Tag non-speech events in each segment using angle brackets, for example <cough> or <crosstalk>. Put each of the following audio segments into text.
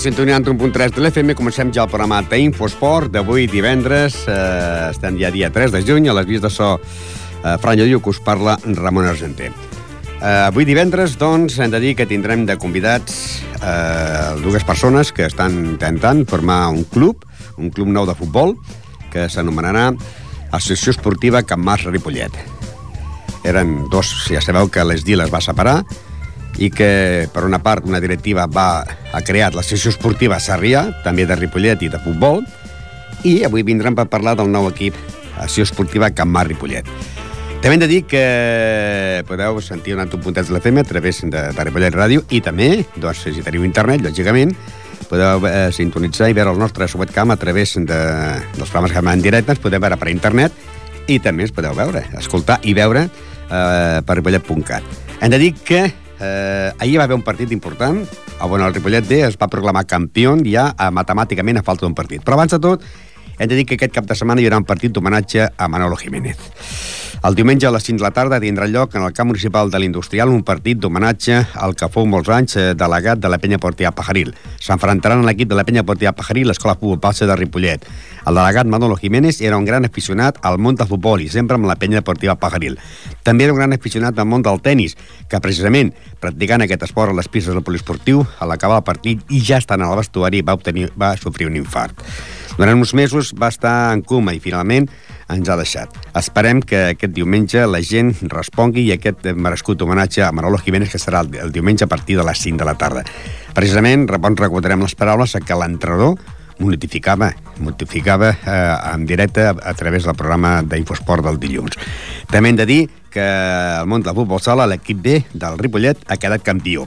sintonia entre 1.3 de l'FM. Comencem ja el programa d'Infosport d'avui divendres. Eh, estem ja dia 3 de juny. A les vies de so, eh, Fran que us parla Ramon Argenter. Eh, avui divendres, doncs, hem de dir que tindrem de convidats eh, dues persones que estan intentant formar un club, un club nou de futbol, que s'anomenarà Associació Esportiva Can Mas Ripollet. Eren dos, ja sabeu que l'ESDI les va separar, i que, per una part, una directiva va, ha creat l'associació esportiva Sarrià, també de Ripollet i de futbol, i avui vindran per parlar del nou equip Associació Esportiva Can Mar Ripollet. També hem de dir que podeu sentir un altre puntet de la FM a través de, de Ripollet Ràdio i també, doncs, si teniu internet, lògicament, podeu eh, sintonitzar i veure el nostre webcam a través de, dels programes que en directe, ens podeu veure per internet i també ens podeu veure, escoltar i veure eh, per ripollet.cat. Hem de dir que Eh, ahir va haver un partit important, on el Ripollet D es va proclamar campió ja a, matemàticament a falta d'un partit. Però abans de tot, hem de dir que aquest cap de setmana hi haurà un partit d'homenatge a Manolo Jiménez. El diumenge a les 5 de la tarda tindrà lloc en el camp municipal de l'Industrial un partit d'homenatge al que fou molts anys eh, delegat de la penya Portia Pajaril. S'enfrontaran l'equip de la penya Portia Pajaril l'escola futbol Palsa de Ripollet. El delegat Manolo Jiménez era un gran aficionat al món del futbol i sempre amb la penya Portiva Pajaril. També era un gran aficionat al món del tennis, que precisament practicant aquest esport a les pistes del poliesportiu, a l'acabar el partit i ja estant al vestuari va, obtenir, va sofrir un infart. Durant uns mesos va estar en coma i finalment ens ha deixat. Esperem que aquest diumenge la gent respongui i aquest merescut homenatge a Manolo Jiménez, que serà el, diumenge a partir de les 5 de la tarda. Precisament, recordarem les paraules que l'entrenador notificava, notificava eh, en directe a, a través del programa d'Infosport del dilluns. També hem de dir que el món del futbol sala, l'equip B del Ripollet, ha quedat campió.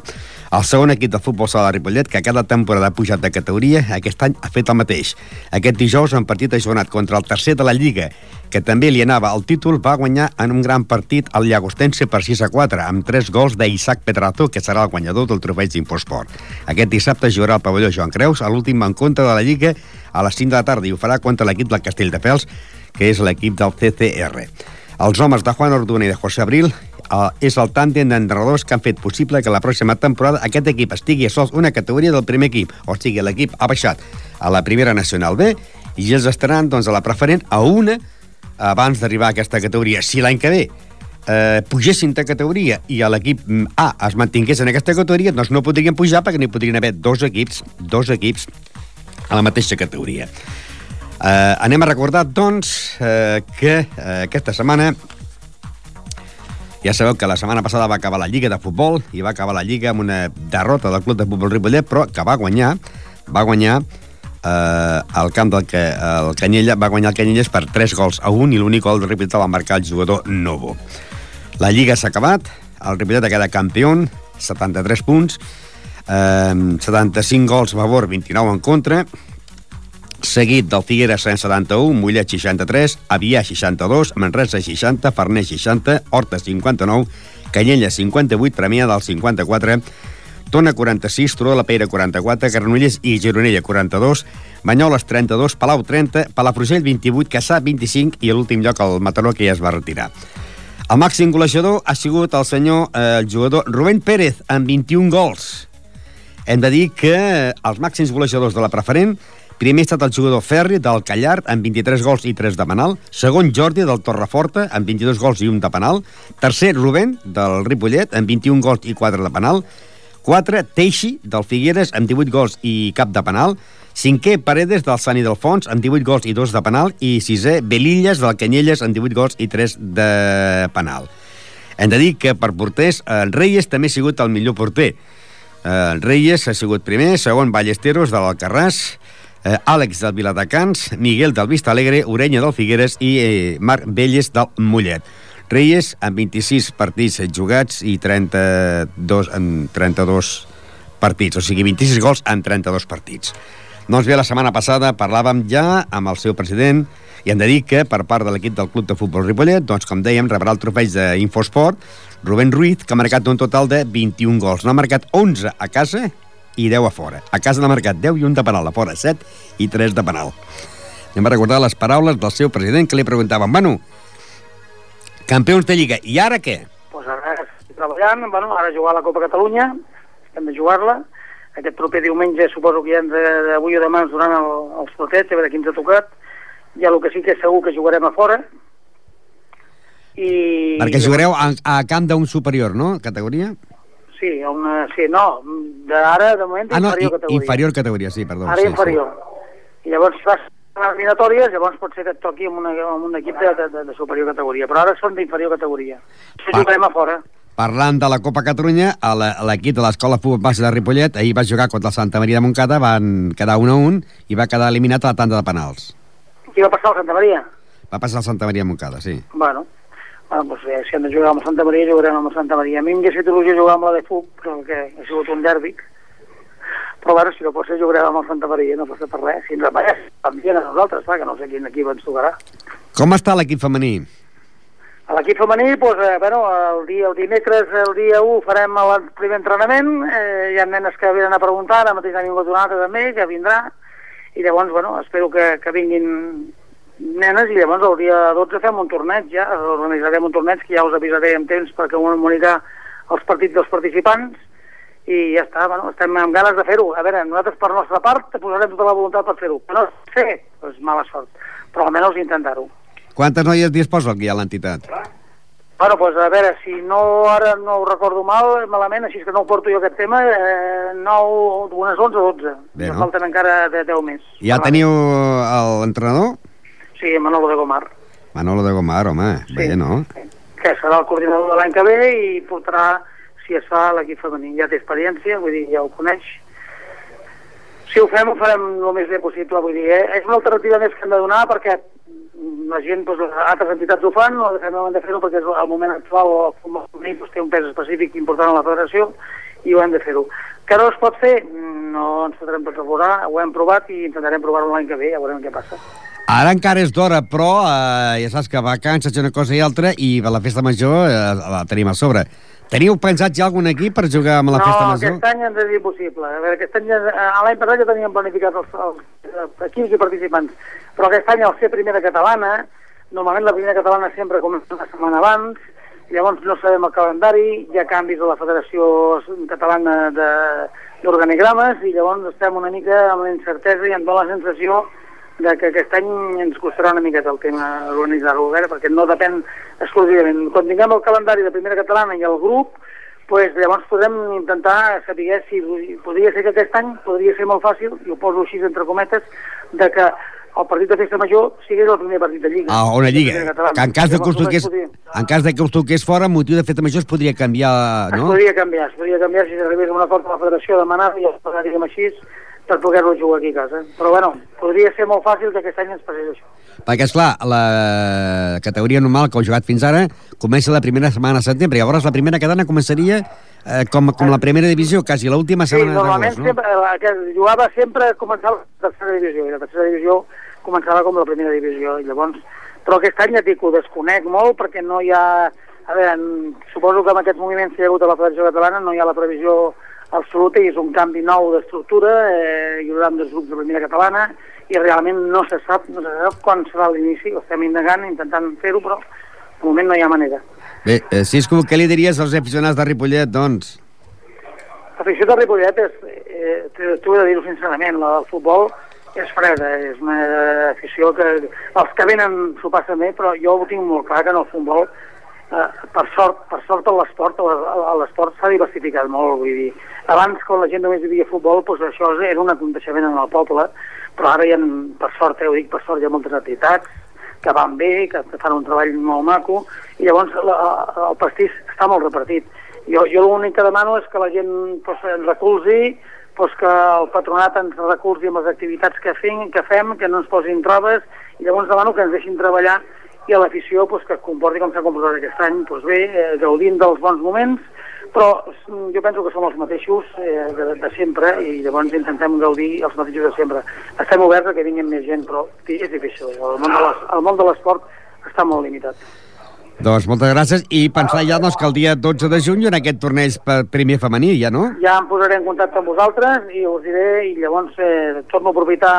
El segon equip de futbol sala de Ripollet, que cada temporada ha pujat de categoria, aquest any ha fet el mateix. Aquest dijous, en partit ajornat contra el tercer de la Lliga, que també li anava al títol, va guanyar en un gran partit el Llagostense per 6 a 4, amb tres gols d'Isaac Pedrazo, que serà el guanyador del trofeig d'Infosport. Aquest dissabte jugarà el pavelló Joan Creus, a l'últim encontre de la Lliga, a les 5 de la tarda, i ho farà contra l'equip del Castelldefels, que és l'equip del CCR. Els homes de Juan Orduna i de José Abril és el tàndem d'entrenadors que han fet possible que la pròxima temporada aquest equip estigui a sols una categoria del primer equip, o sigui, l'equip ha baixat a la primera nacional B i ja estaran doncs, a la preferent a una abans d'arribar a aquesta categoria. Si l'any que ve eh, pugessin de categoria i l'equip A es mantingués en aquesta categoria, doncs no podrien pujar perquè n'hi podrien haver dos equips, dos equips a la mateixa categoria. Eh, anem a recordar, doncs, eh, que eh, aquesta setmana ja sabeu que la setmana passada va acabar la Lliga de Futbol i va acabar la Lliga amb una derrota del Club de Futbol Ripollet, però que va guanyar, va guanyar eh, el camp del que el Canyella va guanyar el Canyelles per 3 gols a 1 i l'únic gol del Ripollet va marcar el jugador Novo. La Lliga s'ha acabat, el Ripollet ha quedat campió, 73 punts, eh, 75 gols a favor, 29 en contra, seguit del Figueres 171, Mollet 63, Avià 62, Manresa 60, Farners 60, Horta 59, Canyella 58, Premià del 54, Tona 46, Turó de la Pere 44, Granollers i Gironella 42, Banyoles 32, Palau 30, Palafrugell 28, Caçà 25 i a l'últim lloc el Mataró que ja es va retirar. El màxim golejador ha sigut el senyor, eh, el jugador Rubén Pérez, amb 21 gols. Hem de dir que els màxims golejadors de la preferent Primer ha estat el jugador Ferri del Callart amb 23 gols i 3 de penal. Segon Jordi del Torreforta amb 22 gols i 1 de penal. Tercer Rubén del Ripollet amb 21 gols i 4 de penal. 4 Teixi del Figueres amb 18 gols i cap de penal. Cinquè, Paredes del Sant Ildefons, amb 18 gols i 2 de penal. I sisè, Belilles del Canyelles, amb 18 gols i 3 de penal. Hem de dir que per porters, el Reyes també ha sigut el millor porter. El Reyes ha sigut primer, segon Ballesteros de l'Alcarràs, eh, Àlex del Viladecans, Miguel del Vista Alegre, Orenya del Figueres i eh, Marc Velles del Mollet. Reyes amb 26 partits jugats i 32 en 32 partits, o sigui 26 gols en 32 partits. Doncs bé, la setmana passada parlàvem ja amb el seu president i hem de dir que per part de l'equip del Club de Futbol Ripollet, doncs com dèiem, rebrà el trofeig d'Infosport Rubén Ruiz, que ha marcat un total de 21 gols. N'ha marcat 11 a casa i 10 a fora. A casa de marcat 10 i un de penal, a fora 7 i 3 de penal. Anem a recordar les paraules del seu president que li preguntaven, bueno, campions de Lliga, i ara què? Pues ara estic treballant, bueno, ara jugar a la Copa Catalunya, hem de jugar-la, aquest proper diumenge suposo que ja ens, avui o demà ens donaran el, els plotets, a veure qui ens ha tocat. Ja el que sí que és segur que jugarem a fora. I... Perquè jugareu a, a camp d'un superior, no? Categoria? Sí, una, sí, no, d'ara, de moment, ah, no, inferior categoria. inferior categoria, sí, perdó. Ara sí, inferior. Sí. I llavors fas eliminatòries, llavors pot ser que et toqui amb, una, amb un equip de, de, de superior categoria, però ara són d'inferior categoria. Això jugarem a fora. Parlant de la Copa Catalunya, l'equip de l'Escola Futbol Base de Ripollet ahir va jugar contra el Santa Maria de Montcada, van quedar 1 a 1 i va quedar eliminat a la tanda de penals. Qui va passar al Santa Maria? Va passar al Santa Maria de Montcada, sí. Bueno, bueno doncs, eh, si hem de jugar amb Santa Maria, jugarem amb Santa Maria. A mi m'hauria fet il·lusió jugar amb la de FUB, però que ha sigut un dèrbic. Però bueno, si no pot ser, jugarem amb Santa Maria, no passa per res. Si ens repallés, també a nosaltres, clar, que no sé quin equip ens tocarà. Com està l'equip femení? A l'equip femení, doncs, eh, bueno, el, dia, el dimecres, el dia 1, farem el primer entrenament, eh, hi ha nenes que venen a preguntar, ara mateix ha vingut una altra també, que vindrà, i llavors, bueno, espero que, que vinguin nenes i llavors el dia 12 fem un torneig ja, organitzarem un torneig que ja us avisaré en temps perquè ho comunicar els partits dels participants i ja està, bueno, estem amb ganes de fer-ho. A veure, nosaltres per nostra part posarem tota la voluntat per fer-ho. No sé, doncs mala sort, però almenys intentar-ho. Quantes noies disposa aquí a l'entitat? Bueno, doncs a veure, si no ara no ho recordo mal, malament, així que no ho porto jo aquest tema, eh, 9, unes 11 o 12. Bé, no? falten encara de 10 més. Ja teniu l'entrenador? Sí, Manolo de Gomar. Manolo de Gomar, home, sí. bé, no? Que serà el coordinador de l'any que ve i portarà, si es fa, l'equip femení. Ja té experiència, vull dir, ja ho coneix. Si ho fem, ho farem el més bé possible, vull dir, eh? és una alternativa més que hem de donar perquè la gent, doncs, altres entitats ho fan, no hem de fer-ho perquè és el moment actual el futbol femení doncs, té un pes específic important a la federació i ho hem de fer-ho. Que no es pot fer? No ens podrem provar, ho hem provat i intentarem provar-ho l'any que ve, ja veurem què passa. Ara encara és d'hora, però eh, ja saps que vacances una cosa i altra i la festa major eh, la tenim a sobre. Teniu pensat ja algun equip per jugar amb la no, festa major? No, aquest any ens és impossible. A veure, aquest any, eh, l'any passat ja teníem planificat els, els equips i participants, però aquest any al ser primera catalana, normalment la primera catalana sempre comença una setmana abans, llavors no sabem el calendari, hi ha canvis a la Federació Catalana d'Organigrames i llavors estem una mica amb la incertesa i em dóna la sensació de que aquest any ens costarà una miqueta el tema organitzar-ho, perquè no depèn exclusivament. Quan tinguem el calendari de primera catalana i el grup, pues, llavors podrem intentar saber si podria ser que aquest any podria ser molt fàcil, i ho poso així entre cometes, de que el partit de festa major sigués el primer partit de Lliga. Ah, una Lliga. Que en cas de que us toqués, en cas de que us toqués fora, motiu de festa major es podria canviar, no? Es podria canviar, es podria canviar si s'arribés a una acord a la federació de demanar i es diguem així, per poder-lo jugar aquí a casa. Però bueno, podria ser molt fàcil que aquest any ens passés això. Perquè, esclar, la categoria normal que heu jugat fins ara comença la primera setmana de setembre, llavors la primera cadena començaria eh, com, com la primera divisió, quasi l'última setmana sí, normalment no? la que jugava sempre començava la tercera divisió, i la tercera divisió començava com la primera divisió, i llavors però aquest any ja dic, ho desconec molt perquè no hi ha... A veure, suposo que amb aquests moviments que hi ha hagut a la Federació Catalana no hi ha la previsió absoluta i és un canvi nou d'estructura, eh, hi haurà dos grups de primera catalana i realment no se sap, no se sap quan serà l'inici, ho estem indagant, intentant fer-ho, però de moment no hi ha manera. Bé, eh, Cisco, què li diries als aficionats de Ripollet, doncs? L'afició de Ripollet és, eh, t'ho he de dir-ho sincerament, la del futbol és freda, és una afició que els que venen s'ho passen bé, però jo ho tinc molt clar que en el futbol eh, per sort, per sort l'esport l'esport s'ha diversificat molt, vull dir, abans quan la gent només vivia futbol, doncs això era un aconteixement en el poble, però ara hi ha, per sort, eh, ho dic, per sort hi ha moltes entitats que van bé, que fan un treball molt maco, i llavors la, el pastís està molt repartit. Jo, jo l'únic que demano és que la gent doncs, ens recolzi, doncs que el patronat ens recolzi amb les activitats que fem, que fem, que no ens posin trobes, i llavors demano que ens deixin treballar i a l'afició pues, que es comporti com s'ha comportat aquest any, pues, bé, eh, gaudint dels bons moments, però mm, jo penso que som els mateixos eh, de, de sempre i llavors intentem gaudir els mateixos de sempre. Estem oberts a que vinguin més gent, però és difícil. El món de l'esport està molt limitat. Doncs moltes gràcies i pensar ja doncs, que el dia 12 de juny en aquest torneig per primer femení, ja no? Ja em posaré en contacte amb vosaltres i us diré i llavors eh, torno a aprofitar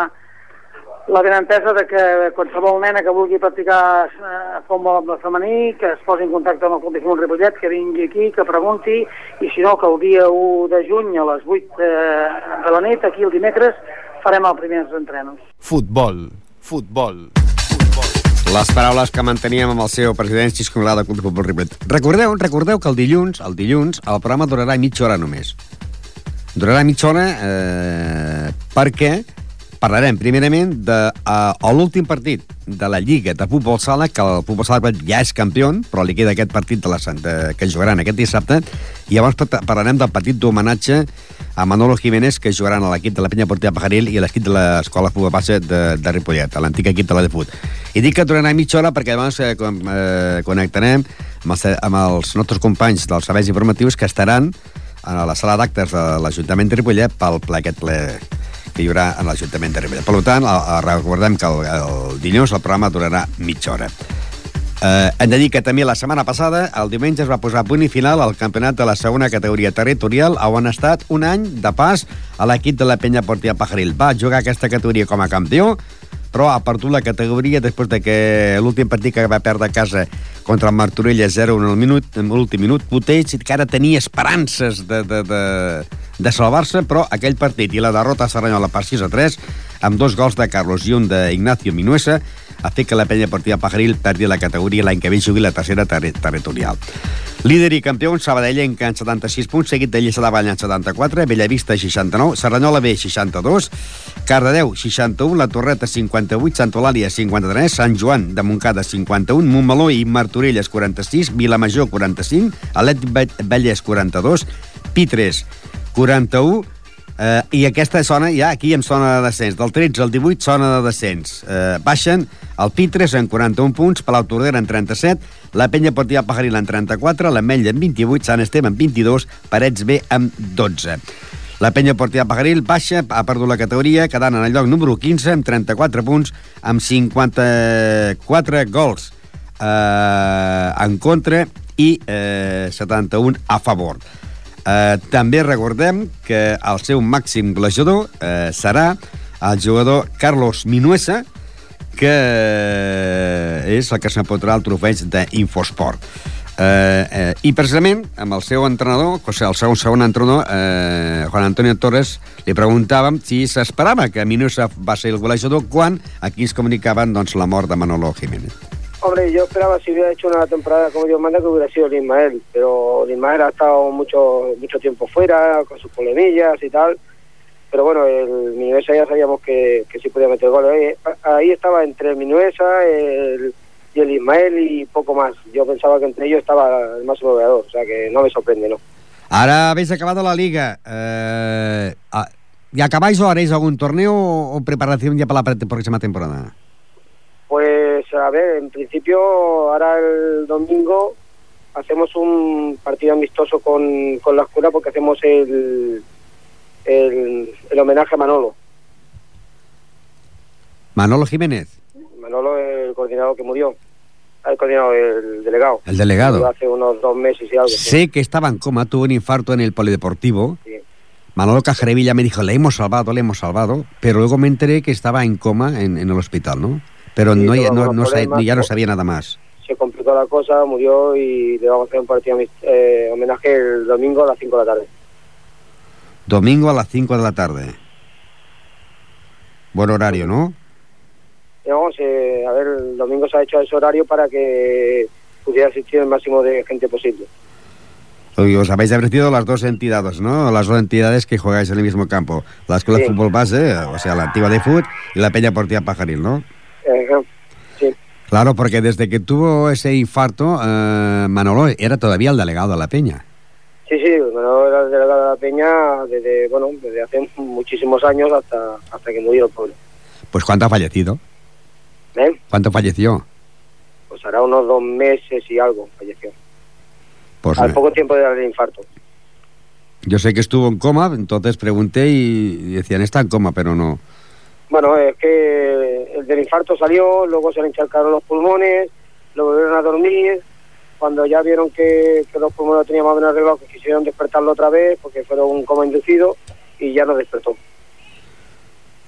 la benentesa de que qualsevol nena que vulgui practicar eh, futbol femení, que es posi en contacte amb el Club de Futbol Ripollet, que vingui aquí, que pregunti, i si no, que el dia 1 de juny a les 8 eh, de la nit, aquí el dimecres, farem els primers entrenos. Futbol, futbol, Les paraules que manteníem amb el seu president Xisco Milà del Club de Futbol Ripollet. Recordeu, recordeu que el dilluns, el dilluns, el programa durarà mitja hora només. Durarà mitja hora eh, perquè parlarem primerament de uh, l'últim partit de la Lliga de Futbol Sala, que el Futbol Sala ja és campió, però li queda aquest partit de la Santa, que jugaran aquest dissabte, i llavors parlarem del partit d'homenatge a Manolo Jiménez, que jugaran a l'equip de la Penya Portilla Pajaril i a l'equip de l'Escola Futbol Base de, de Ripollet, a l'antic equip de la de Fut. I dic que durarà mitja hora perquè llavors eh, eh, connectarem amb els, amb els nostres companys dels serveis informatius que estaran a la sala d'actes de l'Ajuntament de Ripollet pel ple, aquest ple que hi haurà en l'Ajuntament de Ribera. Per tant, recordem que el, el dilluns el programa durarà mitja hora. Eh, hem de dir que també la setmana passada, el diumenge, es va posar punt i final al campionat de la segona categoria territorial, on ha estat un any de pas a l'equip de la penya Portia Pajaril. Va jugar aquesta categoria com a campió, però ha perdut la categoria després de que l'últim partit que va perdre a casa contra el Martorella 0 en l'últim minut, Poteix, que ara tenia esperances de, de, de, de salvar-se, però aquell partit i la derrota a Serranyola per 6 a 3, amb dos gols de Carlos i un d'Ignacio Minuesa, ha fet que la penya partida Pajaril perdi la categoria l'any que ve jugui la tercera ter territorial. Líder i campió, Sabadellenc en 76 punts, seguit de Lliçà de Vall en 74, Bellavista 69, Serranyola B 62, Cardedeu 61, La Torreta 58, Sant Eulàlia 53, Sant Joan de Montcada 51, Montmeló i Martorelles 46, Vilamajor 45, Alet Vallès 42, Pitres 41, Eh, I aquesta zona, ja aquí em sona de descens. Del 13 al 18, zona de descens. Eh, baixen el Pitres en 41 punts, Palau Tordera en 37, la Penya Portiva Pajaril en 34, l'Ametlla en 28, Sant Esteve en 22, Parets B en 12. La penya Portiva Pajaril baixa, ha perdut la categoria, quedant en el lloc número 15 amb 34 punts, amb 54 gols eh, en contra i eh, 71 a favor. Eh, també recordem que el seu màxim golejador eh, serà el jugador Carlos Minuesa, que és el que s'emportarà el trofeig d'Infosport. Eh, eh, I precisament amb el seu entrenador, o sigui, el seu segon entrenador, eh, Juan Antonio Torres, li preguntàvem si s'esperava que Minuesa va ser el golejador quan aquí es comunicaven doncs, la mort de Manolo Jiménez. Hombre, yo esperaba si hubiera hecho una temporada como Dios manda que hubiera sido el Ismael, pero el Ismael ha estado mucho mucho tiempo fuera, con sus polemillas y tal. Pero bueno, el Minuesa ya sabíamos que, que sí podía meter goles. Ahí estaba entre el Minuesa el, y el Ismael y poco más. Yo pensaba que entre ellos estaba el máximo goleador, o sea que no me sorprende, ¿no? Ahora habéis acabado la liga. Eh, ¿Y acabáis o haréis algún torneo o preparación ya para la próxima temporada? Pues a ver, en principio ahora el domingo hacemos un partido amistoso con, con la escuela porque hacemos el, el, el, homenaje a Manolo. Manolo Jiménez. Manolo, el coordinador que murió. El coordinador, el delegado. El delegado. Hace unos dos meses y algo. Sé sí. que estaba en coma, tuvo un infarto en el polideportivo. Sí. Manolo Cajarevilla me dijo, le hemos salvado, le hemos salvado, pero luego me enteré que estaba en coma en, en el hospital, ¿no? Pero no, no, ya no sabía nada más. Se complicó la cosa, murió y le vamos a hacer un partido eh, homenaje el domingo a las 5 de la tarde. Domingo a las 5 de la tarde. Buen horario, ¿no? Vamos, eh, a ver, el domingo se ha hecho ese horario para que pudiera asistir el máximo de gente posible. Os habéis ofrecido las dos entidades, ¿no? Las dos entidades que jugáis en el mismo campo. La Escuela sí. de Fútbol Base, o sea, la antigua de fútbol, y la Peña Portilla Pajaril, ¿no? Sí. Claro, porque desde que tuvo ese infarto, eh, Manolo era todavía el delegado de la Peña. Sí, sí, Manolo era el delegado de la Peña desde, bueno, desde hace muchísimos años hasta, hasta que murió el pobre. Pues ¿cuánto ha fallecido? ¿Eh? ¿Cuánto falleció? Pues hará unos dos meses y algo falleció. Pues, Al poco tiempo del infarto. Yo sé que estuvo en coma, entonces pregunté y decían, está en coma, pero no. Bueno, es que el del infarto salió, luego se le encharcaron los pulmones, lo volvieron a dormir. Cuando ya vieron que, que los pulmones lo tenían más o menos arreglados, que quisieron despertarlo otra vez porque fueron un coma inducido y ya no despertó.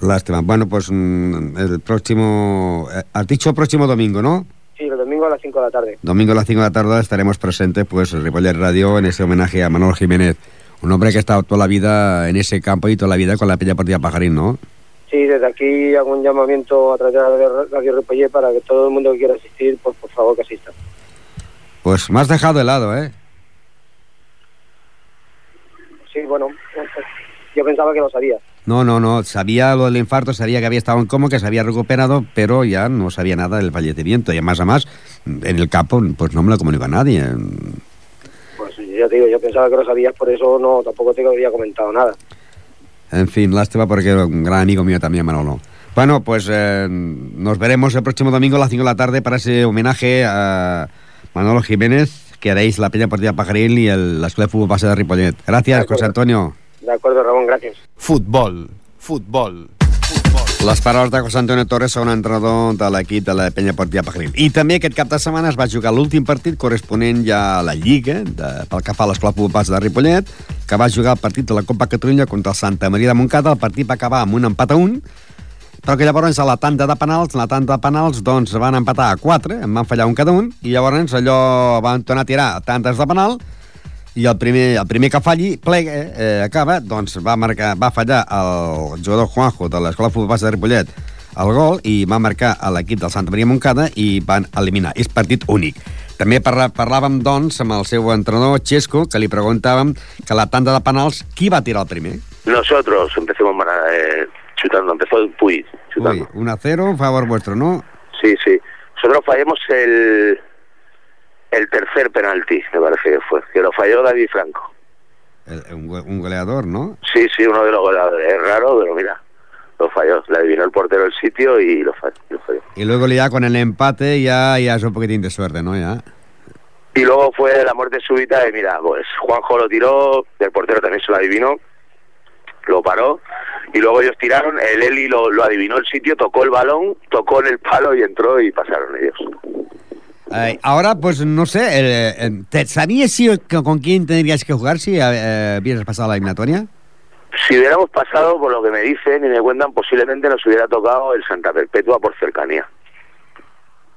Lástima. Bueno, pues mm, el próximo... eh, Has dicho próximo domingo, ¿no? Sí, el domingo a las 5 de la tarde. Domingo a las 5 de la tarde estaremos presentes, pues, en Ripollet Radio en ese homenaje a Manuel Jiménez. Un hombre que ha estado toda la vida en ese campo y toda la vida con la Peña Partida Pajarín, ¿no? Sí, desde aquí hago un llamamiento a través de Radio- Radio Ripollet para que todo el mundo que quiera asistir, pues por favor que asista. Pues me has dejado helado, ¿eh? Sí, bueno, yo pensaba que lo sabía. No, no, no. Sabía lo del infarto, sabía que había estado en coma, que se había recuperado, pero ya no sabía nada del fallecimiento. Y además, además, en el campo, pues no me lo comunicó a nadie. Pues ya te digo, yo pensaba que lo sabías, por eso no tampoco te había comentado nada. En fin, lástima porque era un gran amigo mío también, Manolo. Bueno, pues eh, nos veremos el próximo domingo a las 5 de la tarde para ese homenaje a Manolo Jiménez, que haréis la Peña Partida Pajaril y el, la Escuela de Fútbol Base de Ripollet. Gracias, De. José Antonio. De acuerdo, Ramón, gracias. Futbol, futbol. Les paraules de José Antonio Torres, segon entrenador de l'equip de la Penya Partida Pajaril. I també aquest cap de setmana es va jugar l'últim partit corresponent ja a la Lliga, de, pel que fa a l'Escola Base de Ripollet, que va jugar el partit de la Copa Catalunya contra el Santa Maria de Montcada. El partit va acabar amb un empat a un, però que llavors a la tanda de penals, en la tanda de penals, doncs van empatar a 4, en van fallar un cada un, i llavors allò van tornar a tirar tantes de penal, i el primer, el primer que falli, plega, eh, acaba, doncs va, marcar, va fallar el jugador Juanjo de l'Escola Futbol de Ripollet el gol i va marcar a l'equip del Santa Maria Montcada i van eliminar. És partit únic. També parla, parlàvem, doncs, amb el seu entrenador, Xesco, que li preguntàvem que la tanda de penals, qui va tirar el primer? Nosotros empecemos eh, chutando, empezó el Puy chutando. Uy, 1 a 0, a favor vuestro, ¿no? Sí, sí. Nosotros fallamos el, el tercer penalti, me parece que fue, que lo falló David Franco. El- un, go- un goleador, ¿no? Sí, sí, uno de los goleadores. Es raro, pero mira, lo falló. Le adivinó el portero el sitio y lo falló. Lo falló. Y luego ya con el empate ya, ya es un poquitín de suerte, ¿no? Ya. Y luego fue la muerte súbita y mira, pues Juanjo lo tiró, el portero también se lo adivinó, lo paró y luego ellos tiraron, el Eli lo, lo adivinó el sitio, tocó el balón, tocó en el palo y entró y pasaron ellos. Eh, ahora, pues no sé, eh, eh, ¿te- ¿sabías si, con quién tendrías que jugar si eh, hubieras pasado la eliminatoria? Si hubiéramos pasado, por lo que me dicen y me cuentan, posiblemente nos hubiera tocado el Santa Perpetua por cercanía.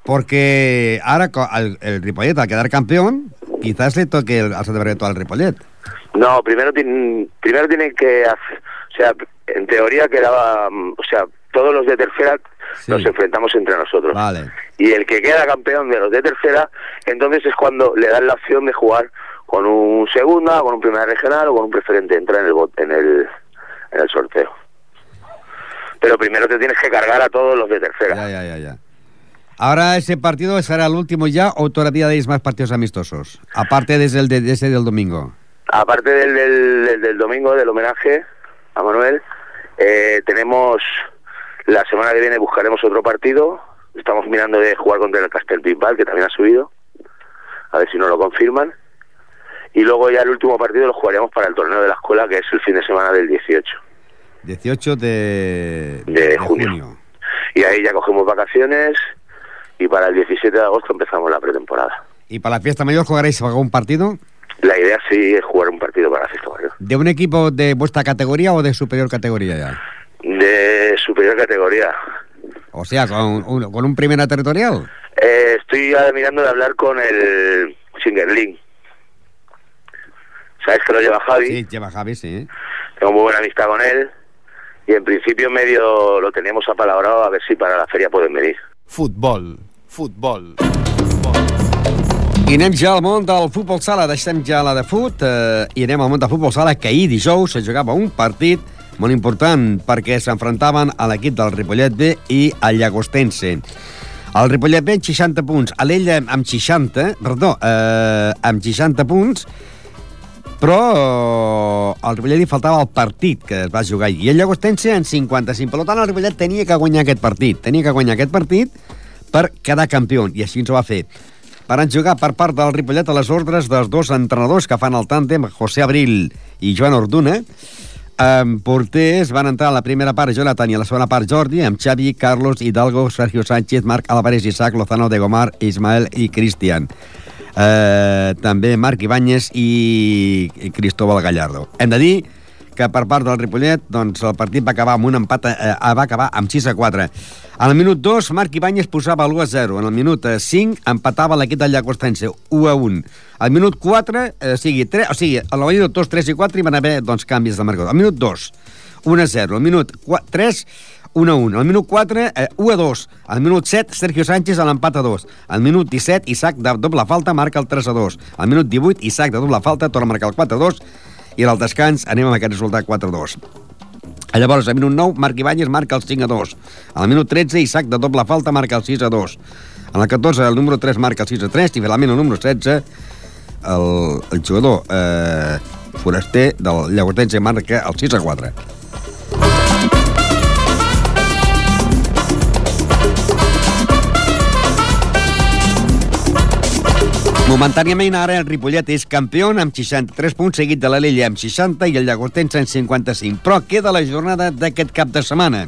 Porque ahora al, el Ripollet, al quedar campeón, quizás le toque el, al Santa Perpetua al Ripollet. No, primero, tienen primero tienen que hacer, o sea, en teoría quedaba, mm, o sea, todos los de tercera Sí. nos enfrentamos entre nosotros. Vale. Y el que queda campeón de los de tercera, entonces es cuando le dan la opción de jugar con un segunda, con un primera regional o con un preferente, entra en el en el en el sorteo. Pero primero te tienes que cargar a todos los de tercera. Ya, ya, ya, ya. Ahora ese partido será el último ya o todavía deis más partidos amistosos, aparte desde el de, de ese del domingo. Aparte del, del, del- del domingo, del homenaje a Manuel, eh, tenemos la semana que viene buscaremos otro partido. Estamos mirando de jugar contra el Castel Bisbal, que también ha subido. A ver si nos lo confirman. Y luego ya el último partido lo jugaríamos para el torneo de la escuela, que es el fin de semana del 18. 18 de, De junio. Y ahí ya cogemos vacaciones y para el 17 de agosto empezamos la pretemporada. ¿Y para la fiesta mayor jugaréis algún partido? La idea sí es jugar un partido para la fiesta mayor. ¿De un equipo de vuestra categoría o de superior categoría ya? De superior categoría. O sea, con un, con un primera territorial. Eh, estoy mirando de hablar con el Singerling. ¿Sabes que lo lleva Javi? Sí, lleva Javi, sí. Tengo muy buena amistad con él. Y en principio medio lo teníamos apalabrado a ver si para la feria pueden venir. Futbol, futbol. I anem ja al món del futbol sala. Deixem ja la de fut eh, i anem al món del futbol sala, que ahir dijous se jugava un partit molt important perquè s'enfrontaven a l'equip del Ripollet B i al Llagostense. El Ripollet B amb 60 punts, a l'Ella amb 60, perdó, eh, amb 60 punts, però al Ripollet li faltava el partit que es va jugar. I el Llagostense en 55. Per tant, el Ripollet tenia que guanyar aquest partit. Tenia que guanyar aquest partit per quedar campió, i així ens ho va fer. Van jugar per part del Ripollet a les ordres dels dos entrenadors que fan el tàndem, José Abril i Joan Orduna. Amb porters van entrar a la primera part Jonathan i a la segona part Jordi, amb Xavi, Carlos, Hidalgo, Sergio Sánchez, Marc Álvarez, Isaac, Lozano de Gomar, Ismael i Cristian. Eh, també Marc Ibáñez i Cristóbal Gallardo. Hem de dir que per part del Ripollet doncs, el partit va acabar amb un empat, eh, va acabar amb 6 a 4. En el minut 2, Marc Ibáñez posava l'1 a 0. En el minut 5, empatava l'equip del Llagostense, 1 a 1. Al minut 4, eh, sigui, 3, o sigui, a la minut 2, 3 i 4 hi van haver doncs, canvis de marcador. Al minut 2, 1 a 0. Al minut 4, 3, 1 a 1. Al minut 4, eh, 1 a 2. Al minut 7, Sergio Sánchez a l'empat a 2. Al minut 17, Isaac de doble falta marca el 3 a 2. Al minut 18, Isaac de doble falta torna a marcar el 4 a 2 i al descans anem amb aquest resultat 4 a 2. Llavors, al minut 9, Marc Ibáñez marca el 5 a 2. Al minut 13, Isaac de doble falta marca el 6 a 2. En el 14, el número 3 marca el 6 a 3 i finalment el número 16, el, el jugador eh, foraster del Llagostense marca el 6 a 4. Momentàniament ara el Ripollet és campió amb 63 punts, seguit de la Lella amb 60 i el Llagostense amb 55. Però queda la jornada d'aquest cap de setmana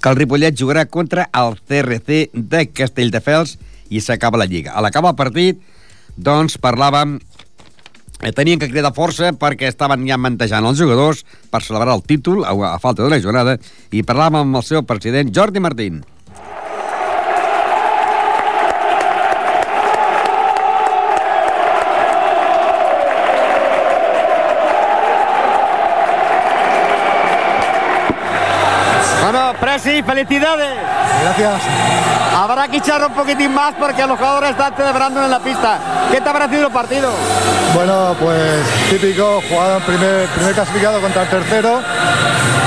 que el Ripollet jugarà contra el CRC de Castelldefels i s'acaba la Lliga. A l'acabar el partit, doncs, parlàvem eh, tenien que cridar força perquè estaven ja mantejant els jugadors per celebrar el títol a, a falta de la jornada i parlàvem amb el seu president Jordi Martín. Presi, felicidades. Gracias. Habrá que echar un poquitín más porque los jugadores están celebrando en la pista. ¿Qué te ha parecido el partido? Bueno, pues típico, jugado en primer, primer clasificado contra el tercero.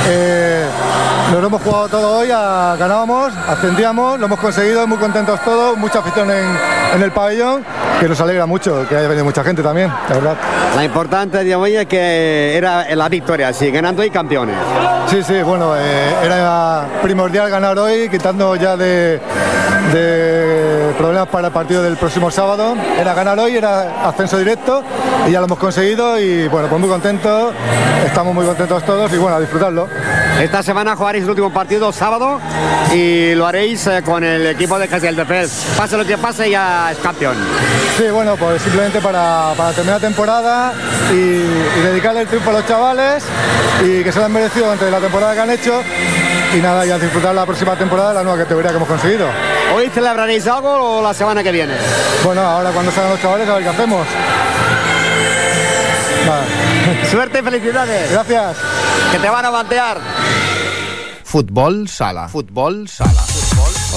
Eh, nos lo hemos jugado todo hoy, a- ganábamos, ascendíamos, lo hemos conseguido, muy contentos todos, mucha afición en, en el pabellón, que nos alegra mucho que haya venido mucha gente también, la verdad. La importante de hoy es que era la victoria, sí, ganando y campeones. Sí, sí, bueno, eh, era primordial ganar hoy, quitando ya de, de problemas para el partido del próximo sábado. Era ganar hoy, era ascenso directo y ya lo hemos conseguido y bueno, pues muy contentos, estamos muy contentos todos y bueno, a disfrutarlo. Esta semana jugaréis el último partido sábado y lo haréis eh, con el equipo de Castelldefels. Pase lo que pase, ya es campeón. Sí, bueno, pues simplemente para, para terminar la temporada y, y dedicarle el triunfo a los chavales y que se lo han merecido durante la temporada que han hecho y nada, y a disfrutar la próxima temporada la nueva categoría que hemos conseguido. ¿Hoy celebraréis algo o la semana que viene? Bueno, ahora cuando salgan los chavales a ver qué hacemos. Nada. <laughs> Suerte y felicidades. Gracias. Que te van a batear. Futbol sala. Futbol sala.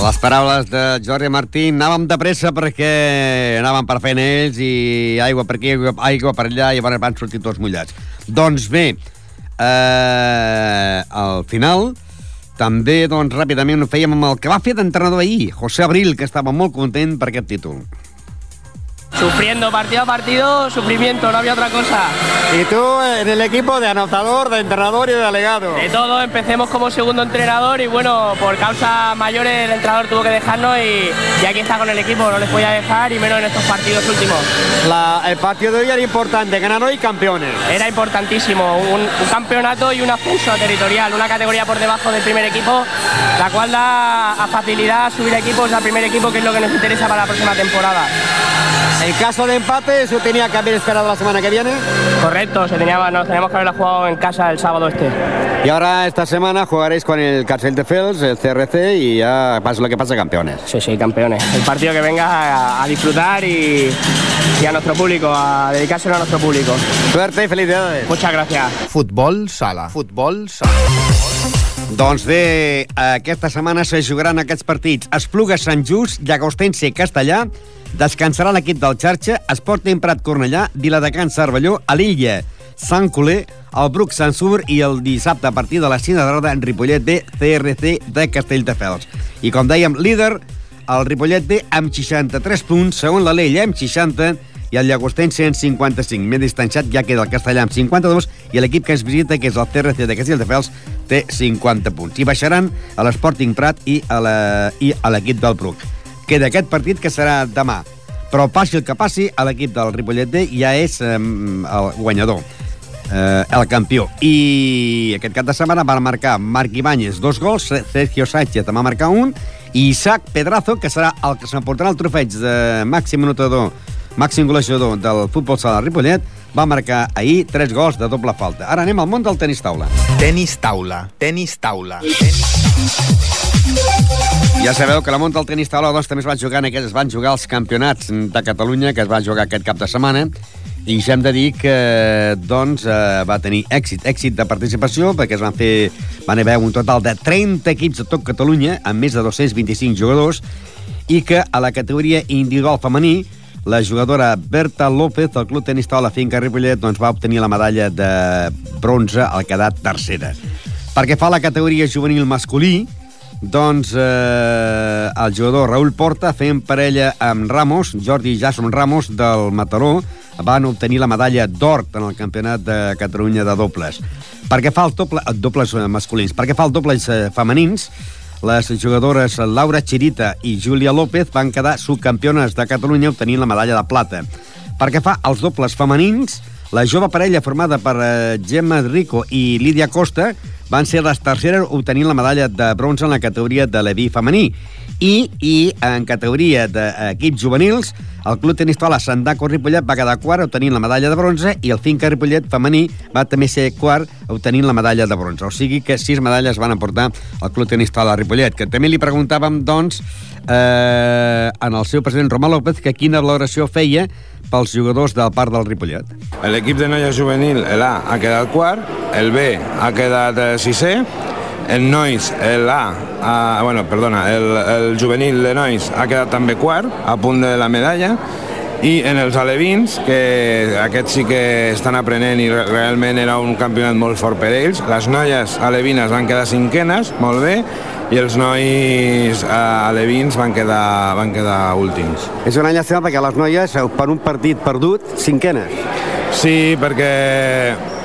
Les paraules de Jordi Martín, anàvem de pressa perquè anàvem per feina ells i aigua per aquí, aigua, aigua per allà i van, van sortir tots mullats. Doncs bé, eh, al final també doncs, ràpidament ho fèiem amb el que va fer d'entrenador ahir, José Abril, que estava molt content per aquest títol. Sufriendo partido a partido, sufrimiento, no había otra cosa. Y tú en el equipo de anotador, de entrenador y de delegado. De todo, empecemos como segundo entrenador y bueno, por causa mayores el entrenador tuvo que dejarnos y, y aquí está con el equipo, no les podía dejar y menos en estos partidos últimos. La- el partido de hoy era importante, ganar hoy campeones. Era importantísimo, un, un campeonato y un ascenso territorial, una categoría por debajo del primer equipo, la cual da a facilidad subir equipos al primer equipo, que es lo que nos interesa para la próxima temporada. En caso de empate, eso tenía que haber esperado la semana que viene. Correcto, se tenía, nos teníamos que haberla jugado en casa el sábado este. Y ahora esta semana jugaréis con el Carcel de Fels, el CRC, y ya pasa lo que pasa, campeones. Sí, sí, campeones. El partido que venga a, a disfrutar y, y a nuestro público, a dedicárselo a nuestro público. Suerte y felicidades. Muchas gracias. Futbol sala. Futbol sala. Doncs bé, aquesta setmana se jugaran aquests partits. Espluga Sant Just, Llagostense Castellà. Descansarà l'equip del Xarxa, Esporting Prat Cornellà, Viladecans Cervelló, a l'Illa Sant Coler, el Bruc Sant Sur i el dissabte a partir de les 5 de la en Ripollet B, CRC de Castelldefels. I com dèiem, líder, el Ripollet B amb 63 punts, segon la Lella amb 60 i el Llagostense en 55. Més distanciat ja queda el Castellà amb 52 i l'equip que es visita, que és el CRC de Castelldefels, té 50 punts. I baixaran a l'Sporting Prat i a l'equip del Bruc. Queda aquest partit que serà demà. Però passi el que passi, a l'equip del Ripollet B ja és eh, el guanyador, eh, el campió. I aquest cap de setmana van marcar Marc Ibáñez dos gols, Sergio Sánchez en va marcar un, i Isaac Pedrazo, que serà el que s'emportarà el trofeig de màxim anotador màxim golejador del futbol sala Ripollet, va marcar ahir tres gols de doble falta. Ara anem al món del tenis taula. Tenis taula. Tenis taula. Tenis... Ja sabeu que la món del tenis taula doncs, també es van jugar en aquests, es van jugar els campionats de Catalunya que es van jugar aquest cap de setmana i ja hem de dir que doncs, eh, va tenir èxit, èxit de participació perquè es van fer, van haver un total de 30 equips de tot Catalunya amb més de 225 jugadors i que a la categoria individual femení la jugadora Berta López del Club Tenis Taula Finca Ripollet doncs, va obtenir la medalla de bronze al quedar tercera. Perquè fa la categoria juvenil masculí, doncs eh, el jugador Raúl Porta fent parella amb Ramos, Jordi Jason Ramos del Mataró, van obtenir la medalla d'or en el Campionat de Catalunya de dobles. Perquè fa el doble, dobles masculins, perquè fa el dobles eh, femenins, les jugadores Laura Chirita i Júlia López van quedar subcampiones de Catalunya obtenint la medalla de plata. Perquè fa els dobles femenins, la jove parella formada per eh, Gemma Rico i Lídia Costa van ser les terceres obtenint la medalla de bronze en la categoria de l'Evi femení. I, I en categoria d'equips juvenils, el Club Tenis Taula Sandaco Ripollet va quedar quart obtenint la medalla de bronze i el Finca Ripollet femení va també ser quart obtenint la medalla de bronze. O sigui que sis medalles van aportar al Club Tenis Taula Ripollet, que també li preguntàvem, doncs, eh, en el seu president Romà López que quina valoració feia pels jugadors del parc del Ripollet. L'equip de noia juvenil, l'A, ha quedat quart, el B ha quedat eh, sisè, el Nois, l'A, ah, bueno, perdona, el, el juvenil de Nois ha quedat també quart, a punt de la medalla, i en els alevins, que aquests sí que estan aprenent i realment era un campionat molt fort per ells, les noies alevines van quedar cinquenes, molt bé, i els nois eh, alevins van quedar, van quedar últims. És una llàstima perquè les noies, per un partit perdut, cinquenes. Sí, perquè...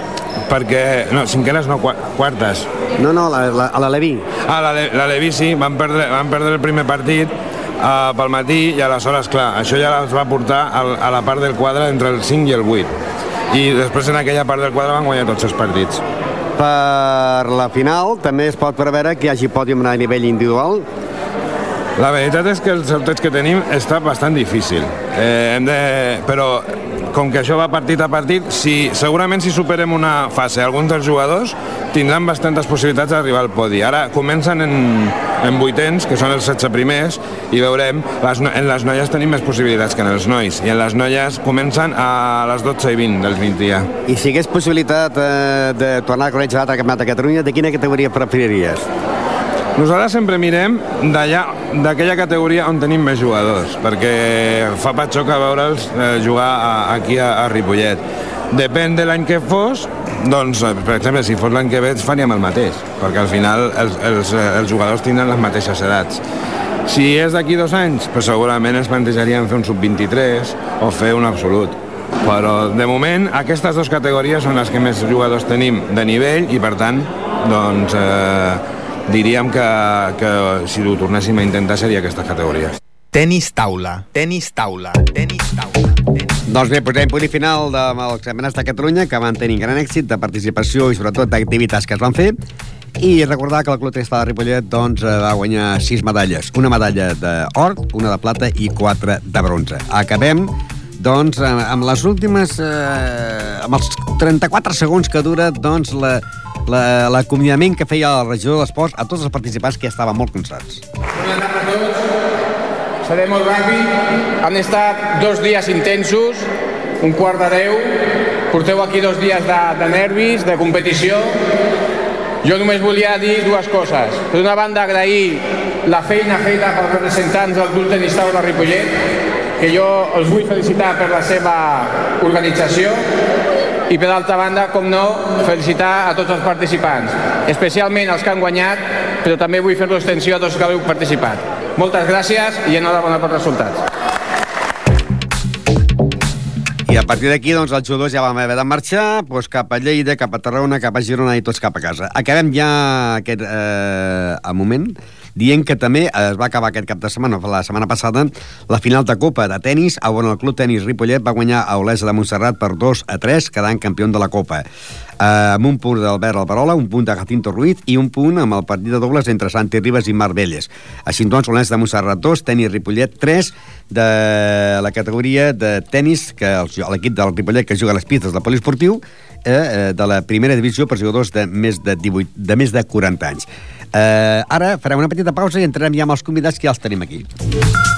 perquè no, cinquenes no, quartes. No, no, la, la, a l'Aleví. Ah, l'Aleví sí, van perdre, van perdre el primer partit uh, pel matí i aleshores, clar, això ja els va portar al, a la part del quadre entre el 5 i el 8. I després en aquella part del quadre van guanyar tots els partits. Per la final també es pot preveure que hi hagi pòdium a nivell individual? La veritat és que el sorteig que tenim està bastant difícil. Eh, hem de... Però com que això va partit a partit, si, segurament si superem una fase, alguns dels jugadors tindran bastantes possibilitats d'arribar al podi. Ara comencen en, en vuitens, que són els 16 primers, i veurem, les, en les noies tenim més possibilitats que en els nois, i en les noies comencen a les 12 i 20 del 20 dia. I si hagués possibilitat eh, de tornar a conèixer l'altre campionat de Catalunya, de quina categoria preferiries? Nosaltres sempre mirem d'allà, d'aquella categoria on tenim més jugadors, perquè fa patxoca veure'ls eh, jugar aquí a, a Ripollet. Depèn de l'any que fos, doncs, eh, per exemple, si fos l'any que ve faríem el mateix, perquè al final els, els, eh, els jugadors tindran les mateixes edats. Si és d'aquí dos anys, doncs segurament ens plantejaríem fer un sub-23 o fer un absolut. Però, de moment, aquestes dues categories són les que més jugadors tenim de nivell i, per tant, doncs, eh, diríem que, que si ho tornéssim a intentar seria aquestes categories. Tenis taula, tenis taula, tenis taula. Tenis... Doncs bé, posem punt i final dels campionats de Catalunya que van tenir gran èxit de participació i sobretot d'activitats que es van fer i recordar que el Club Tenis de Ripollet doncs, eh, va guanyar sis medalles. Una medalla d'or, una de plata i quatre de bronze. Acabem doncs, amb les últimes... Eh, amb els 34 segons que dura doncs, la, l'acomiadament la, que feia el regidor d'Esports a tots els participants que estaven molt cansats. Bona tarda a tots. Seré molt ràpid. Han estat dos dies intensos, un quart de deu. Porteu aquí dos dies de, de nervis, de competició. Jo només volia dir dues coses. Per una banda, agrair la feina feta pels representants del Club Tenis Taula Ripollet, que jo els vull felicitar per la seva organització i per altra banda, com no, felicitar a tots els participants, especialment els que han guanyat, però també vull fer l'extensió a tots que heu participat. Moltes gràcies i enhorabona pels resultats. I a partir d'aquí, doncs, els jugadors ja vam haver de marxar doncs, cap a Lleida, cap a Tarragona, cap a Girona i tots cap a casa. Acabem ja aquest eh, moment dient que també es va acabar aquest cap de setmana, la setmana passada, la final de Copa de tennis, on el Club Tenis Ripollet va guanyar a Olesa de Montserrat per 2 a 3, quedant campió de la Copa. Uh, amb un punt d'Albert Alberola, un punt de Jacinto Ruiz i un punt amb el partit de dobles entre Santi Ribas i Marbelles. Així doncs, Olesa de Montserrat 2, Tenis Ripollet 3, de la categoria de tennis, que l'equip del Ripollet que juga a les pistes del poliesportiu, eh, eh, de la primera divisió per jugadors de més de, 18, de més de 40 anys. Eh, ara farem una petita pausa i entrarem ja amb els convidats que ja els tenim aquí.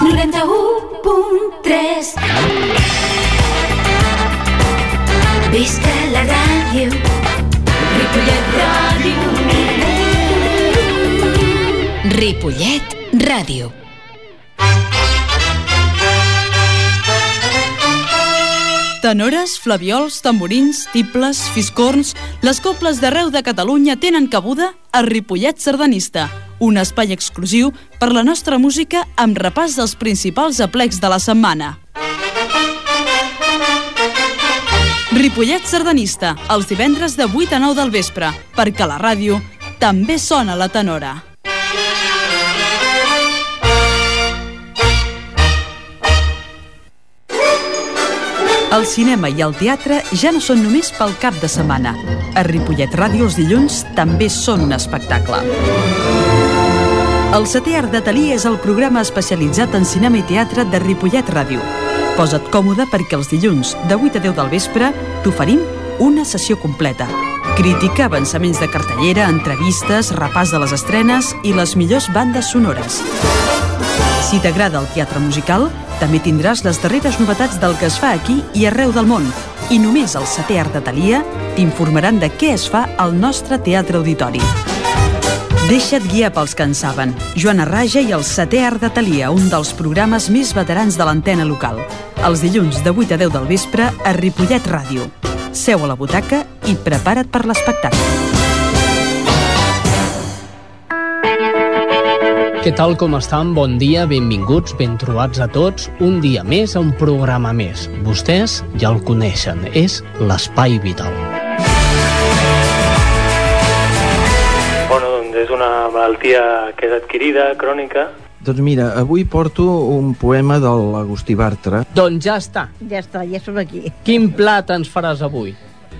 91.3 Visca la ràdio. Ripollet Ràdio. Ripollet Ràdio Tenores, flaviols, tamborins, tibles, fiscorns... Les cobles d'arreu de Catalunya tenen cabuda a Ripollet Sardanista, un espai exclusiu per la nostra música amb repàs dels principals aplecs de la setmana. Ripollet Sardanista, els divendres de 8 a 9 del vespre, perquè la ràdio també sona la tenora. El cinema i el teatre ja no són només pel cap de setmana. A Ripollet Ràdio els dilluns també són un espectacle. El setè art de Talí és el programa especialitzat en cinema i teatre de Ripollet Ràdio. Posa't còmode perquè els dilluns, de 8 a 10 del vespre, t'oferim una sessió completa. Crítica, avançaments de cartellera, entrevistes, repàs de les estrenes i les millors bandes sonores. Si t'agrada el teatre musical, també tindràs les darreres novetats del que es fa aquí i arreu del món. I només al setè art de Talia t'informaran de què es fa al nostre teatre auditori. Deixa't guiar pels que en saben. Joana Raja i el setè art de Talia, un dels programes més veterans de l'antena local. Els dilluns de 8 a 10 del vespre a Ripollet Ràdio. Seu a la butaca i prepara't per l'espectacle. Què tal com estan? Bon dia, benvinguts, ben trobats a tots. Un dia més, un programa més. Vostès ja el coneixen, és l'Espai Vital. Bueno, doncs és una malaltia que és adquirida, crònica. Doncs mira, avui porto un poema de l'Agustí Bartra. Doncs ja està. Ja està, ja som aquí. Quin plat ens faràs avui?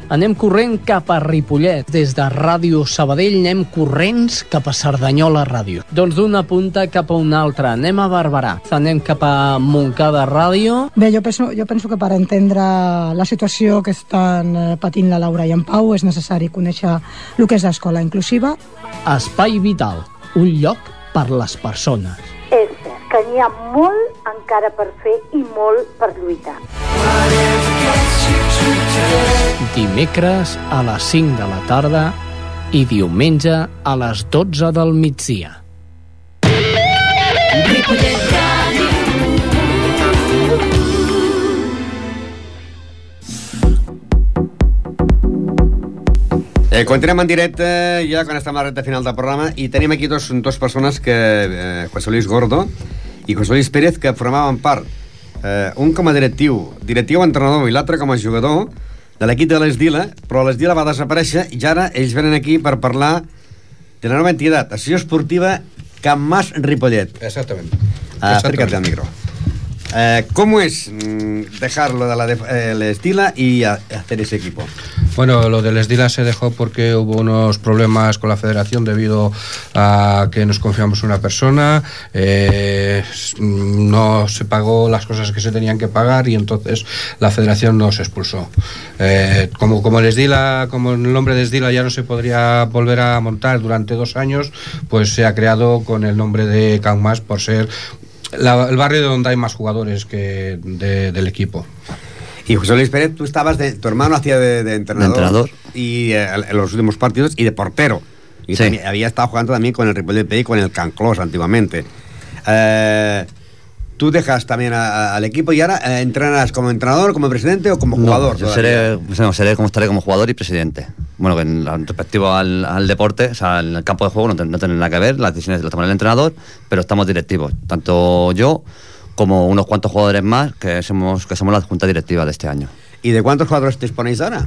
Anem corrent cap a Ripollet. Des de Ràdio Sabadell anem corrents cap a Cerdanyola Ràdio. Doncs d'una punta cap a una altra. Anem a Barberà. Anem cap a Montcada Ràdio. Bé, jo penso, jo penso que per entendre la situació que estan eh, patint la Laura i en Pau és necessari conèixer el que és l'escola inclusiva. Espai Vital, un lloc per les persones. N'hi ha molt encara per fer i molt per lluitar. Dimecres a les 5 de la tarda i diumenge a les 12 del migdia. Eh, continuem en directe ja quan estem a la recta final del programa i tenim aquí dos, dos persones que eh, José Luis Gordo i José Luis Pérez que formaven part eh, un com a directiu, directiu entrenador i l'altre com a jugador de l'equip de l'Esdila, però l'Esdila va desaparèixer i ara ells venen aquí per parlar de la nova entitat, Associació Esportiva Camp Mas Ripollet. Exactament. Ah, acércate al micro. Eh, ¿Cómo es mm, dejarlo de la de, eh, el Estila y hacer ese equipo? Bueno, lo del Estila se dejó porque hubo unos problemas con la federación debido a que nos confiamos en una persona, eh, no se pagó las cosas que se tenían que pagar y entonces la federación nos expulsó. Como, como el como el nombre de Esdila ya no se podría volver a montar durante dos años, pues se ha creado con el nombre de Canmas por ser la, el barrio donde hay más jugadores que de, del equipo. Y José Luis Pérez, tú estabas de. Tu hermano hacía de, de entrenador. De entrenador. Y eh, en los últimos partidos y de portero. Y Sí. también, había estado jugando también con el Ripollet y con el Canclós antiguamente. Eh, tú dejas también a- a- al equipo y ahora eh, entrenas como entrenador, como presidente o como jugador. No, yo todavía? seré, no, seré como estaré como jugador y presidente. Bueno, que en, respectivo al, al deporte, o sea, en el campo de juego no, no tiene nada que ver, las decisiones las toma el entrenador, pero estamos directivos, tanto yo como unos cuantos jugadores más que somos que somos la junta directiva de este año. ¿Y de cuántos jugadores disponéis ahora?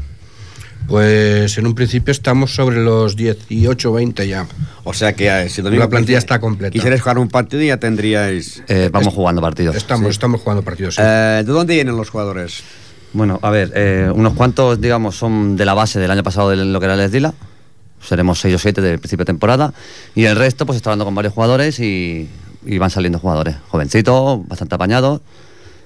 Pues en un principio estamos sobre los 18 20 ya. O sea que eh, si domingo la plantilla está completa. Quisierais jugar un partido y ya tendríais... Eh, vamos jugando partidos. Estamos, Sí. estamos jugando partidos. sí. Eh, ¿De dónde vienen los jugadores? Bueno, a ver, eh, unos cuantos, digamos, son de la base del año pasado de lo que era el Esdila. Seremos seis o siete de principio de temporada. Y el resto, pues está hablando con varios jugadores y, y van saliendo jugadores. Jovencitos, bastante apañados,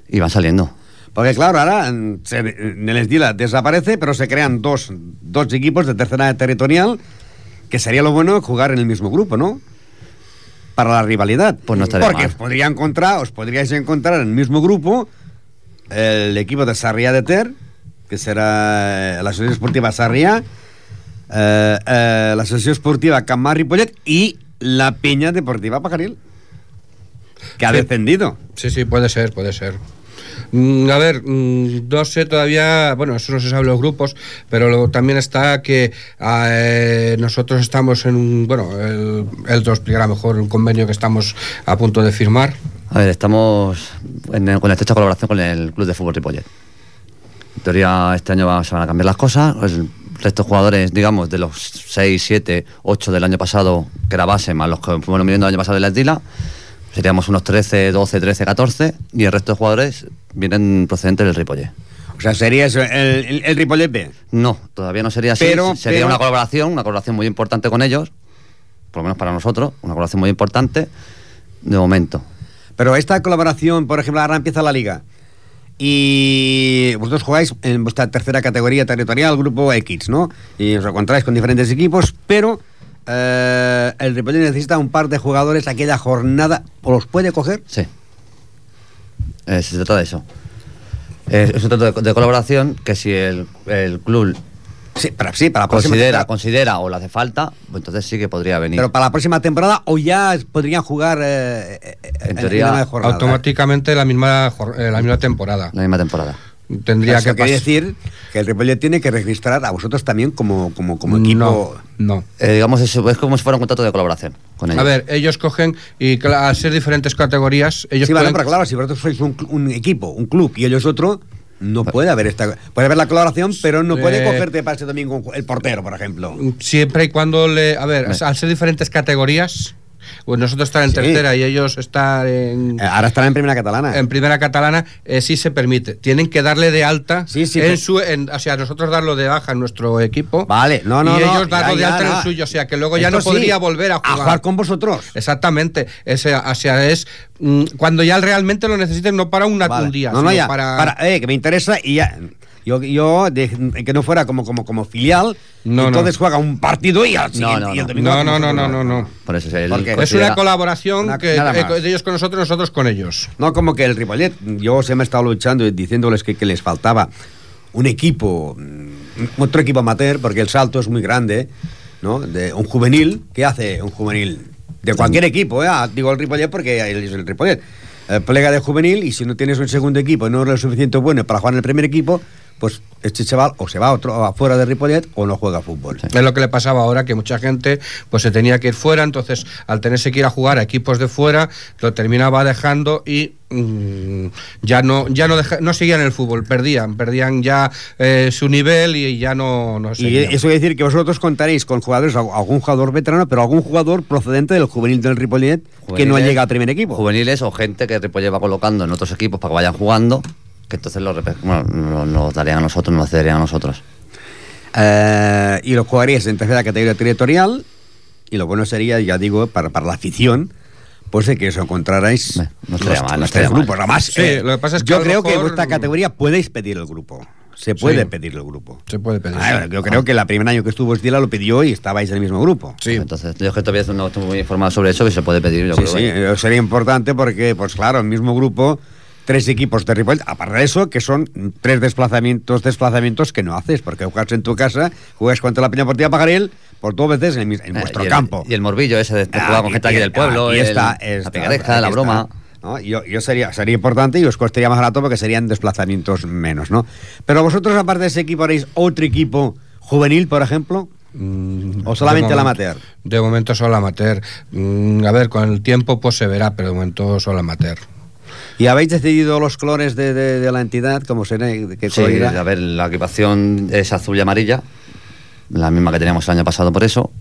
y van saliendo. Porque claro, ahora mm, se, en el Esdila desaparece, pero se crean dos, dos equipos de tercera territorial, que sería lo bueno jugar en el mismo grupo, ¿no? Para la rivalidad. Pues no estaría Porque mal. os, podría encontrar, os podríais encontrar en el mismo grupo el equipo de Sarriá de Ter, que será eh, la Asociación Esportiva Sarriá, eh, eh, la Asociación Esportiva Camar Ripollet y la Peña Deportiva Pajaril, que ha Sí. descendido. Sí, sí, puede ser, puede ser. Mm, a ver, mm, no sé todavía, bueno, eso no se sabe en los grupos, pero luego también está que eh, nosotros estamos en un, bueno, él, él te lo explicará mejor, un convenio que estamos a punto de firmar. A ver, estamos en, con estrecha colaboración con el Club de Fútbol Ripollet. En teoría, este año va- se van a cambiar las cosas. El resto de jugadores, digamos, de los 6, 7, 8 del año pasado, que era base, más los que fueron viniendo el año pasado de la Esdila, seríamos unos 13, 12, 13, 14, y el resto de jugadores vienen procedentes del Ripollet. O sea, sería eso, el, el, el Ripollet. No, todavía no sería así. Pero- sería pero- una colaboración, una colaboración muy importante con ellos, por lo menos para nosotros, una colaboración muy importante de momento. Pero esta colaboración, por ejemplo, ahora empieza la liga. Y vosotros jugáis en vuestra tercera categoría territorial, grupo X, ¿no? Y os encontráis con diferentes equipos, pero eh, el Ripollet necesita un par de jugadores aquella jornada. ¿O los puede coger? Sí. Eh, se trata de eso. Eh, es un trato de, de colaboración que si el, el club Sí, para, sí, para la próxima considera, temporada. considera o le hace falta, pues entonces sí que podría venir. Pero para la próxima temporada o ya podrían jugar eh, en la teoría, misma jornada. Automáticamente la misma, eh, la misma temporada. la misma temporada. Tendría Eso que decir que el Ripollet tiene que registrar a vosotros también como, como, como equipo. No, no. Eh, digamos, es, es como si fuera un contrato de colaboración con ellos. A ver, ellos cogen y al ser diferentes categorías, ellos sí, vale, pueden- pero claro, si vosotros sois un, un equipo, un club y ellos otro, no puede haber esta. Puede haber la colaboración, pero no puede Eh, cogerte para domingo un ju- el portero, por ejemplo. siempre y cuando le. A ver, al ser diferentes categorías, pues nosotros estar en Sí. tercera y ellos estar en. Eh, Ahora estará en primera catalana. En primera catalana eh, sí se permite. Tienen que darle de alta Sí, sí, en pero- su, en- o sea, nosotros darlo de baja en nuestro equipo. Vale, no, no, y no, ellos darlo ya, de ya, alta en el suyo, o sea, que luego ya no sí, podría volver a jugar. jugar con vosotros. Exactamente. Ese, o sea, es mm, cuando ya realmente lo necesiten, no para una, Vale. un día, no, no, ya. para. para- eh, que me interesa y ya. Yo, yo de- que no fuera como, como, como filial, No, entonces juega un partido y al No, no, y el no. domingo no, no, no, no, no, no. Por eso él Porque- Es una colaboración Na- que, eh, de ellos con nosotros, nosotros con ellos. No como que el Ripollet, yo se me he estado luchando y diciéndoles que, que les faltaba un equipo, mm, otro equipo amateur, porque el salto es muy grande, ¿no? De un juvenil, ¿qué hace un juvenil? De cualquier equipo, ¿eh? Ah, Digo el Ripollet porque es el Ripollet. Eh, plega de juvenil y si no tienes un segundo equipo y no eres lo suficiente bueno para jugar en el primer equipo, pues este chaval o se va a otro afuera de Ripollet o no juega fútbol. Es lo que le pasaba ahora, que mucha gente pues se tenía que ir fuera, entonces al tenerse que ir a jugar a equipos de fuera, lo terminaba dejando y mm, ya no ya no, deja- no seguían el fútbol, perdían, perdían ya eh, su nivel y ya no, no Y seguían. eso quiere decir que vosotros contaréis con jugadores, al- algún jugador veterano, pero algún jugador procedente del juvenil del Ripollet que no llega al primer equipo. Juveniles o gente que Ripollet va colocando en otros equipos para que vayan jugando, que entonces los, bueno, lo- los darían a nosotros, nos cederían a nosotros. Eh, y lo jugaríais en tercera categoría territorial. Y lo bueno sería, ya digo, para, para la afición, pues de que os encontrarais no los, mal, los tres mal. grupos. Además, Sí, eh, lo que pasa es que yo creo que en vuestra categoría podéis pedir el grupo. Se puede Sí. pedir el grupo. Se puede pedir. Ah, bueno, yo creo que el primer año que estuvo Estila lo pidió y estabais en el mismo grupo. Sí. Entonces, yo que todavía no estoy muy informado sobre eso y se puede pedir. Yo Sí, creo sí, eh, sería importante porque, pues claro, el mismo grupo, tres equipos de Ripollet, aparte de eso, que son tres desplazamientos desplazamientos que no haces, porque juegas en tu casa, juegas contra la Peña Portilla Pagaril, por dos veces en, en Eh, vuestro y el- campo. Y el morbillo ese de, Ah, jugar con aquí- gente aquí del pueblo, el- está, la la está, broma. ¿no? Yo, yo sería, sería importante y os costaría más barato porque serían desplazamientos menos, ¿no? Pero vosotros, aparte de ese equipo, haréis otro equipo juvenil, por ejemplo, o solamente De el momento- amateur. De momento solo amateur. Mm, a ver, con el tiempo pues se verá, pero de momento solo amateur. ¿Y habéis decidido los colores de, de- de la entidad? ¿Cómo será? ¿Qué Sí, a ver, la equipación es azul y amarilla, la misma que teníamos el año pasado por eso.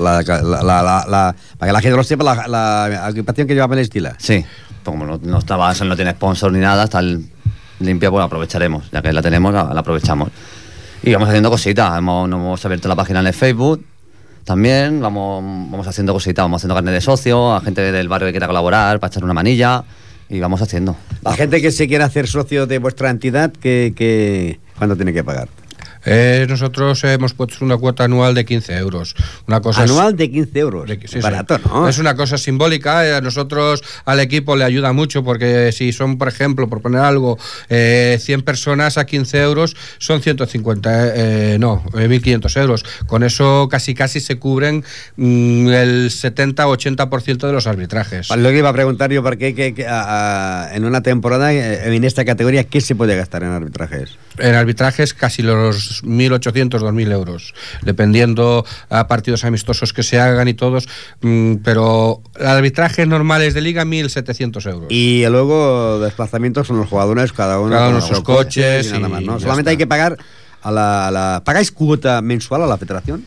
La, la, la, la, la- para que la gente lo sepa, la, la equipación que llevaba el estilo. Sí, como no, no estaba, no tiene sponsor ni nada, está el- limpia, pues aprovecharemos. Ya que la tenemos, la, aprovechamos. Y vamos haciendo cositas. Hemos, nos hemos abierto la página en el Facebook. También vamos, vamos haciendo cositas, vamos haciendo carnet de socio, a gente del barrio que quiera colaborar para echar una manilla y vamos haciendo. La gente que se quiera hacer socio de vuestra entidad, que, que, ¿cuándo tiene que pagar? Eh, nosotros hemos puesto una cuota anual de 15 euros. Una cosa Anual de 15 euros. Sí. Barato, ¿no? Es una cosa simbólica. eh, A nosotros, al equipo, le ayuda mucho porque si son, por ejemplo, por poner algo, eh, 100 personas a 15 euros, son 150, eh, eh, no, eh, 1.500 euros. Con eso casi casi se cubren mm, el 70-80% de los arbitrajes. Lo que iba a preguntar yo, ¿por qué que, que, a- a- en una temporada, eh, en esta categoría, qué se puede gastar en arbitrajes? En arbitrajes casi los 1.800, 2.000 euros, dependiendo a partidos amistosos que se hagan y todos, mm, pero arbitrajes normales de liga 1.700 euros. Y luego desplazamientos son los jugadores, cada uno Cada uno sus coches y nada más, ¿no? Solamente está. hay que pagar a la, a la- ¿Pagáis cuota mensual a la federación?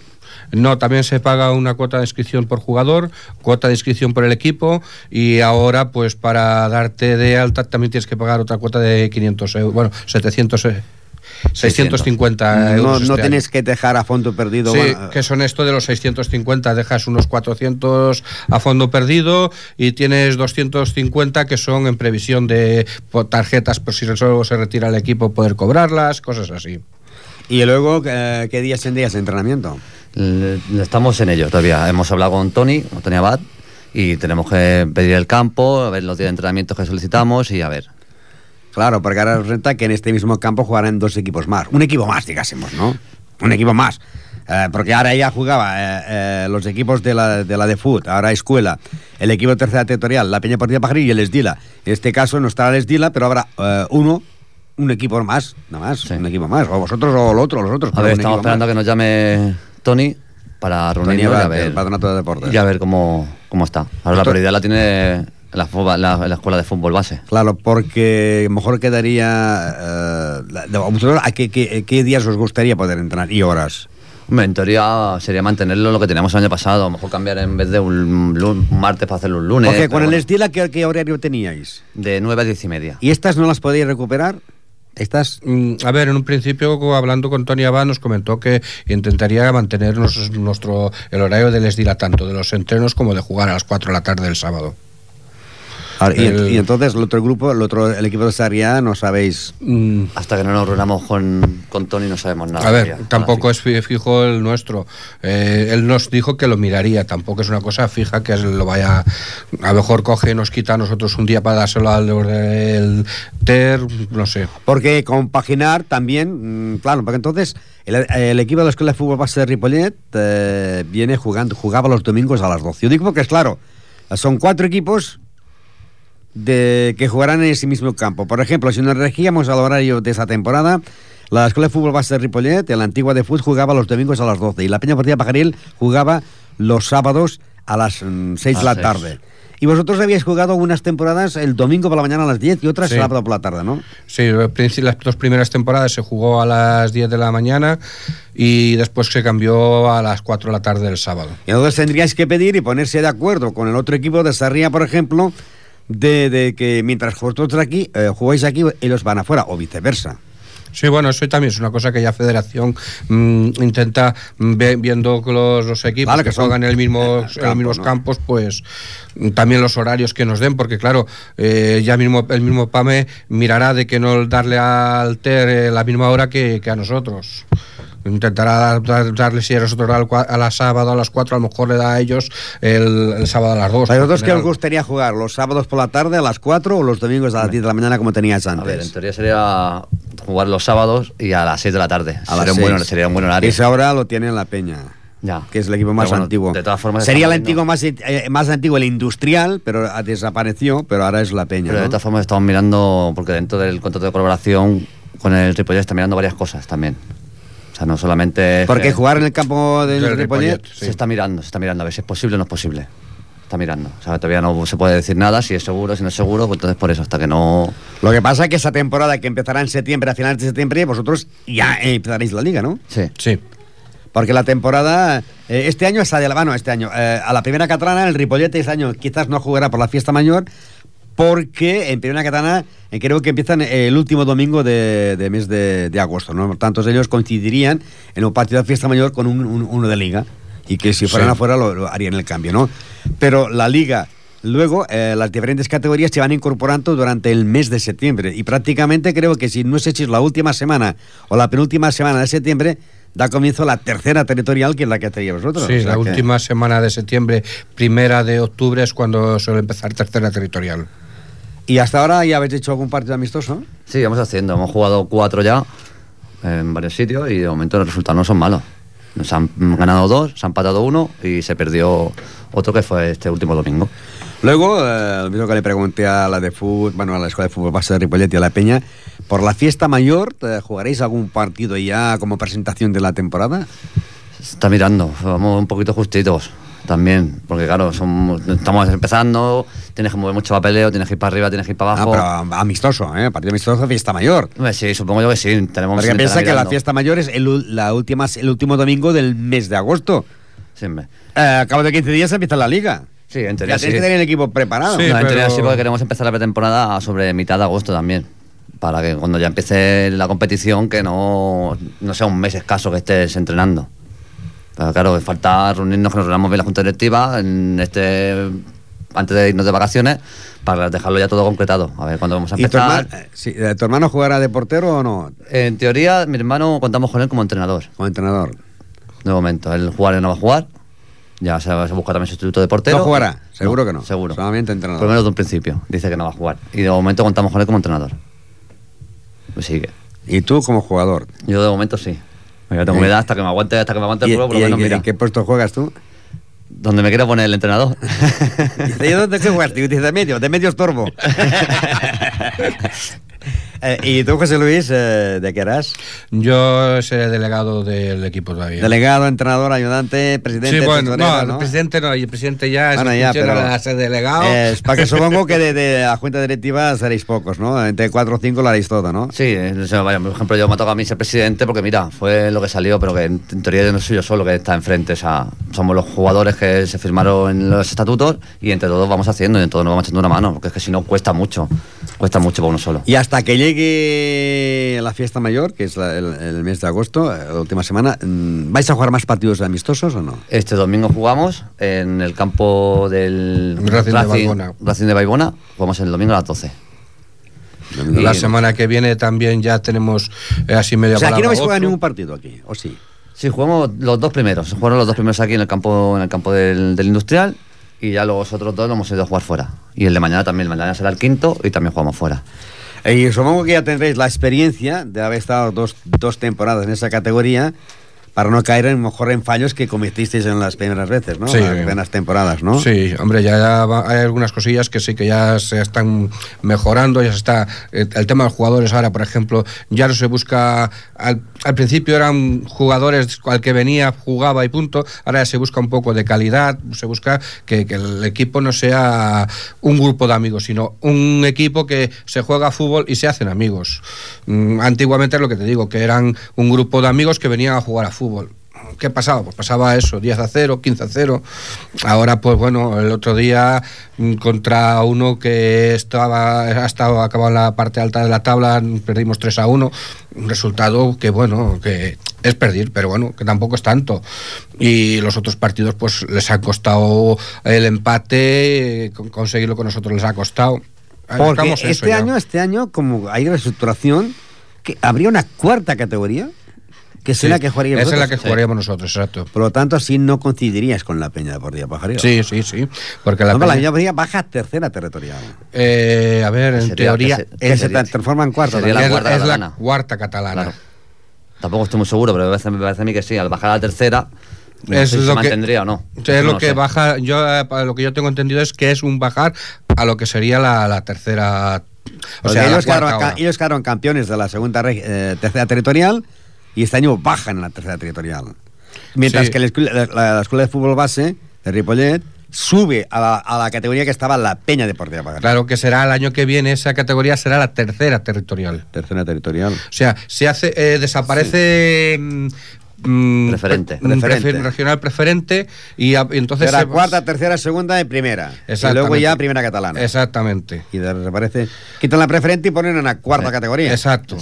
No, también se paga una cuota de inscripción por jugador, cuota de inscripción por el equipo y ahora pues para darte de alta también tienes que pagar otra cuota de 500 euros, bueno, 700 eh, 650 euros. No, este no año. que dejar a fondo perdido. Sí, bueno, que son esto de los 650, dejas unos 400 a fondo perdido y tienes 250 que son en previsión de tarjetas por si luego se retira el equipo poder cobrarlas, cosas así. Y luego, eh, ¿qué días en días de entrenamiento? Estamos en ello todavía. Hemos hablado con Tony, con Tony Abad, y tenemos que pedir el campo, a ver los días de entrenamiento que solicitamos y a ver. Claro, porque ahora resulta que en este mismo campo jugarán dos equipos más. Un equipo más, digásemos, ¿no? Un equipo más. Eh, porque ahora ya jugaba eh, eh, los equipos de la de, la de fut, ahora Escuela, el equipo tercera territorial, la Peña Partida Pajarillo y el Esdila. En este caso no estará el Esdila, pero habrá uno, un equipo más, nada más, un equipo más. O vosotros o el otro, los otros. A ver, estamos esperando más. que nos llame Tony para Tony reunirnos y a ver, de Deportes. y a ver cómo, cómo está. Ahora la Esto- prioridad la tiene la, la- la escuela de fútbol base. Claro, porque mejor quedaría... ¿vosotros ¿A qué, qué- qué días os gustaría poder entrenar y horas? Hombre, en teoría sería mantenerlo lo que teníamos el año pasado, a lo mejor cambiar en vez de un, un martes para hacerlo un lunes. Porque con el Esdila, ¿qué, qué horario teníais? de 9 a 10 y media. ¿Y estas no las podéis recuperar? Estas... Mm, A ver, en un principio, hablando con Tony Abad, nos comentó que intentaría mantener nuestro, el horario del Esdila, tanto de los entrenos como de jugar a las 4 de la tarde del sábado. Ahora, y, El- y entonces el otro grupo, el otro el equipo de Sarriá, no sabéis... Hasta que no nos reunamos con, con Tony no sabemos nada. A ver, todavía. tampoco es fi- fijo el nuestro. Eh, él nos dijo que lo miraría, tampoco es una cosa fija que lo vaya. A lo mejor coge y nos quita a nosotros un día para dárselo al del TER, no sé. Porque compaginar también, mm, claro, porque entonces el, el equipo de la Escuela de Fútbol Base de Ripollet eh, viene jugando, jugaba los domingos a las 12. Yo digo porque es claro, son cuatro equipos de, que jugarán en ese mismo campo. Por ejemplo, si nos regíamos al horario de esa temporada, la Escuela de Fútbol Base de Ripollet, la antigua de fútbol, jugaba los domingos a las 12 y la Peña Partida Pajaril jugaba los sábados a las 6 A de la seis. tarde. Y vosotros habíais jugado unas temporadas el domingo por la mañana a las 10 y otras Sí. el sábado por la tarde, ¿no? Sí, principio- las dos primeras temporadas se jugó a las 10 de la mañana y después se cambió a las 4 de la tarde del sábado. Y entonces tendríais que pedir y ponerse de acuerdo con el otro equipo de Sarria, por ejemplo, de, de que mientras vosotros aquí eh, jugáis aquí, ellos van afuera, o viceversa. Sí, bueno, eso también es una cosa que ya Federación mm, intenta, mm, ve- viendo que los, los equipos Claro, que, que juegan en, el mismo, en campo, los mismos ¿no? campos, pues mm, también los horarios que nos den, porque claro, eh, ya mismo el mismo PAME mirará de que no darle al TER eh, la misma hora que, que a nosotros. Intentará dar- dar- darle, si a nosotros a la sábado a las 4, a lo mejor le da a ellos el, el sábado a las 2. ¿A vosotros qué os gustaría jugar? ¿Los sábados por la tarde a las 4 o los domingos a las 10 de la mañana como teníais A ver, en antes? teoría sería jugar los sábados y a las 6 de la tarde. A las sería, un buen, sería un buen horario. Ese ahora lo tiene en la Peña. Ya. Que es el equipo más bueno, antiguo. de todas formas, Sería el antiguo más, eh, más antiguo, el industrial, pero desapareció, pero ahora es la Peña. Pero de ¿no? todas formas estamos mirando, porque dentro del contrato de colaboración con el Ripollet está mirando varias cosas también. Sea, no solamente... Porque que- jugar en el campo del, Del Ripollet, Ripollet. Se está mirando, se está mirando a ver si es posible o no es posible. Está mirando. O sea, todavía no se puede decir nada, si es seguro, si no es seguro, pues entonces por eso, hasta que no... Lo que pasa es que esa temporada que empezará en septiembre, a finales de septiembre, vosotros ya empezaréis la liga, ¿no? Sí. Sí. Porque la temporada, eh, este año es adelantado, bueno, este año, eh, a la primera catalana, el Ripollet este año quizás no jugará por la fiesta mayor, porque en primera catalana eh, creo que empiezan el último domingo de, de mes de, de agosto, ¿no? Por tanto, ellos coincidirían en un partido de fiesta mayor con un, un- uno de liga, y que si fueran Sí. afuera lo, lo harían el cambio, ¿no? Pero la liga... Luego, eh, las diferentes categorías se van incorporando durante el mes de septiembre y prácticamente creo que si no sé si es la última semana o la penúltima semana de septiembre, da comienzo la tercera territorial que es la que tenéis vosotros. Sí, O sea la que- última semana de septiembre, primera de octubre es cuando suele empezar tercera territorial. ¿Y hasta ahora ya habéis hecho algún partido amistoso? Sí, vamos haciendo. Hemos jugado cuatro ya en varios sitios y de momento los resultados no son malos. Nos han ganado dos, se han empatado uno y se perdió otro que fue este último domingo. Luego, eh, lo mismo que le pregunté a la de fútbol, bueno, a la escuela de fútbol base de Ripollet y a la Peña, por la fiesta mayor, eh, ¿jugaréis algún partido ya como presentación de la temporada? Se está mirando, vamos un poquito justitos también, porque claro, somos- estamos empezando, tienes que mover mucho papeleo, tienes que ir para arriba, tienes que ir para Ah, abajo. pero amistoso, ¿eh? Partido amistoso, fiesta mayor. Sí, supongo yo que sí, tenemos Porque piensa que la fiesta mayor es el, la última, el último domingo del mes de agosto. Sí, hombre. Eh, a cabo de 15 días empieza la liga. Sí, en teoría Ya tienes sí. que tener el equipo preparado. No, en teoría sí, porque queremos empezar la pretemporada sobre mitad de agosto también. Para que cuando ya empiece la competición, que no, no sea un mes escaso que estés entrenando. Pero claro, falta reunirnos, que nos reunamos bien la junta directiva en este, antes de irnos de vacaciones, para dejarlo ya todo concretado. A ver cuándo vamos a ¿Y tu, empezar. herma- eh, sí, eh, ¿Tu hermano jugará de portero o no? En teoría, mi hermano contamos con él como entrenador. Como entrenador. De momento, él jugar no va a jugar. Ya se va a buscar también sustituto de portero. ¿No jugará? Seguro que no. Seguro. Solamente entrenador. Por lo menos de un principio. Dice que no va a jugar. Y de momento contamos con él como entrenador. Pues sigue. ¿Y tú como jugador? Yo de momento sí. Yo tengo Eh. mi edad hasta que me aguante, hasta que me aguante el ¿Y, juego, por lo menos mira. ¿En qué puesto juegas tú? Donde me quiera poner el entrenador. <laughs> ¿y dónde juegas? tío? Dice, de medio, de medio estorbo. <laughs> Eh, ¿Y tú, José Luis, eh, de qué eras? Yo seré delegado del equipo todavía. Delegado, entrenador, ayudante, presidente, Sí, bueno, no, el presidente no, y el presidente ya es Bueno, en ya, pero- a ser delegado. Es para que <laughs> supongo que de, de la junta directiva seréis pocos, ¿no? Entre cuatro o cinco lo haréis todo, ¿no? Sí, o sea, vaya, por ejemplo, yo me toca a mí ser presidente porque, mira, fue lo que salió, pero que en, en teoría no soy yo solo que está enfrente. O sea, somos los jugadores que se firmaron en los estatutos y entre todos vamos haciendo y entre todos nos vamos echando una mano, porque es que si no cuesta mucho. Cuesta mucho para uno solo. Y hasta que llegue la fiesta mayor, que es la- el, el mes de agosto, eh, la última semana, mm, ¿vais a jugar más partidos amistosos o no? Este domingo jugamos en el campo del Racing de Baibona. Racing de Baibona. Jugamos el domingo a las 12. La semana que viene también ya tenemos eh, así media O sea, aquí no vais a jugar ningún partido aquí, ¿o sí? Sí, jugamos los dos primeros. Jugaron los dos primeros aquí en el campo, en el campo del, del industrial y ya los otros dos lo hemos ido a jugar fuera. Y el de mañana también. El mañana será el quinto y también jugamos fuera. Y supongo que ya tendréis la experiencia de haber estado dos, dos temporadas en esa categoría para no caer en mejor en fallos que cometisteis en las primeras veces, ¿no? Sí. Las primeras temporadas, ¿no? Sí, hombre, ya, va- hay algunas cosillas que sí que ya se están mejorando, ya se está eh, el tema de los jugadores ahora, por ejemplo, ya no se busca al, al principio eran jugadores al que venía jugaba y punto, ahora se busca un poco de calidad, se busca que, que el equipo no sea un grupo de amigos, sino un equipo que se juega fútbol y se hacen amigos. Mm, antiguamente es lo que te digo, que eran un grupo de amigos que venían a jugar a fútbol. ¿Qué pasaba? Pues pasaba eso, 10 a 0, 15 a 0. Ahora, pues bueno, el otro día mm, contra uno que estaba, ha estado acabado en la parte alta de la tabla, perdimos 3 a 1. Un resultado que, bueno, que es perder, pero bueno, que tampoco es tanto. Y los otros partidos, pues les ha costado el empate, con- conseguirlo con nosotros les ha costado. Porque este ya. año, este año, como hay reestructuración, que habría una cuarta categoría que Sí, será la que jugaríamos esa es la que jugaríamos nosotros, exacto. Por lo tanto, así no coincidirías con la Peña Deportiva Pajaril. Sí, sí, sí. Porque la No, la Peña- Peña Deportiva baja a tercera territorial. Eh, a ver, en Sería- teoría. que se- Que se transforma en cuarta. Sería la es, cuarta es la catalana. cuarta catalana. Claro. Tampoco estoy muy seguro, pero me parece, me parece a mí que sí. Al bajar a la tercera, no Es sé si lo se que- mantendría o no. Es lo no que sé. baja, yo eh, lo que yo tengo entendido es que es un bajar a lo que sería la, la tercera. O sea, la ellos, quedaron, ellos campeones de la segunda eh, tercera territorial y este año bajan en la tercera territorial. Mientras Sí. que la escuela, la- la escuela de fútbol base de Ripollet sube a la, a la categoría que estaba la Peña Deportiva Pajaril. Claro que será el año que viene, esa categoría será la tercera territorial. Tercera territorial. O sea, se hace, eh, desaparece mm, mm, Preferente. pre- mm, Preferente. prefer- regional preferente y, a- y entonces se- cuarta, tercera, segunda y primera. Y luego ya primera catalana. Exactamente. Y desaparece. Quitan la preferente y ponen en la cuarta categoría. Exacto.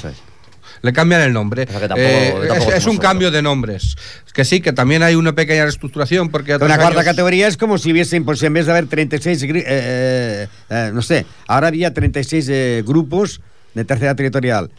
Le cambian el nombre. tampoco- Eh, tampoco es, un cambio de nombres. Que sí, que también hay una pequeña reestructuración porque una cuarta años- categoría es como si hubiesen, pues en vez de haber 36, gri- eh, eh, eh, no sé, ahora había 36 eh, grupos de tercera territorial.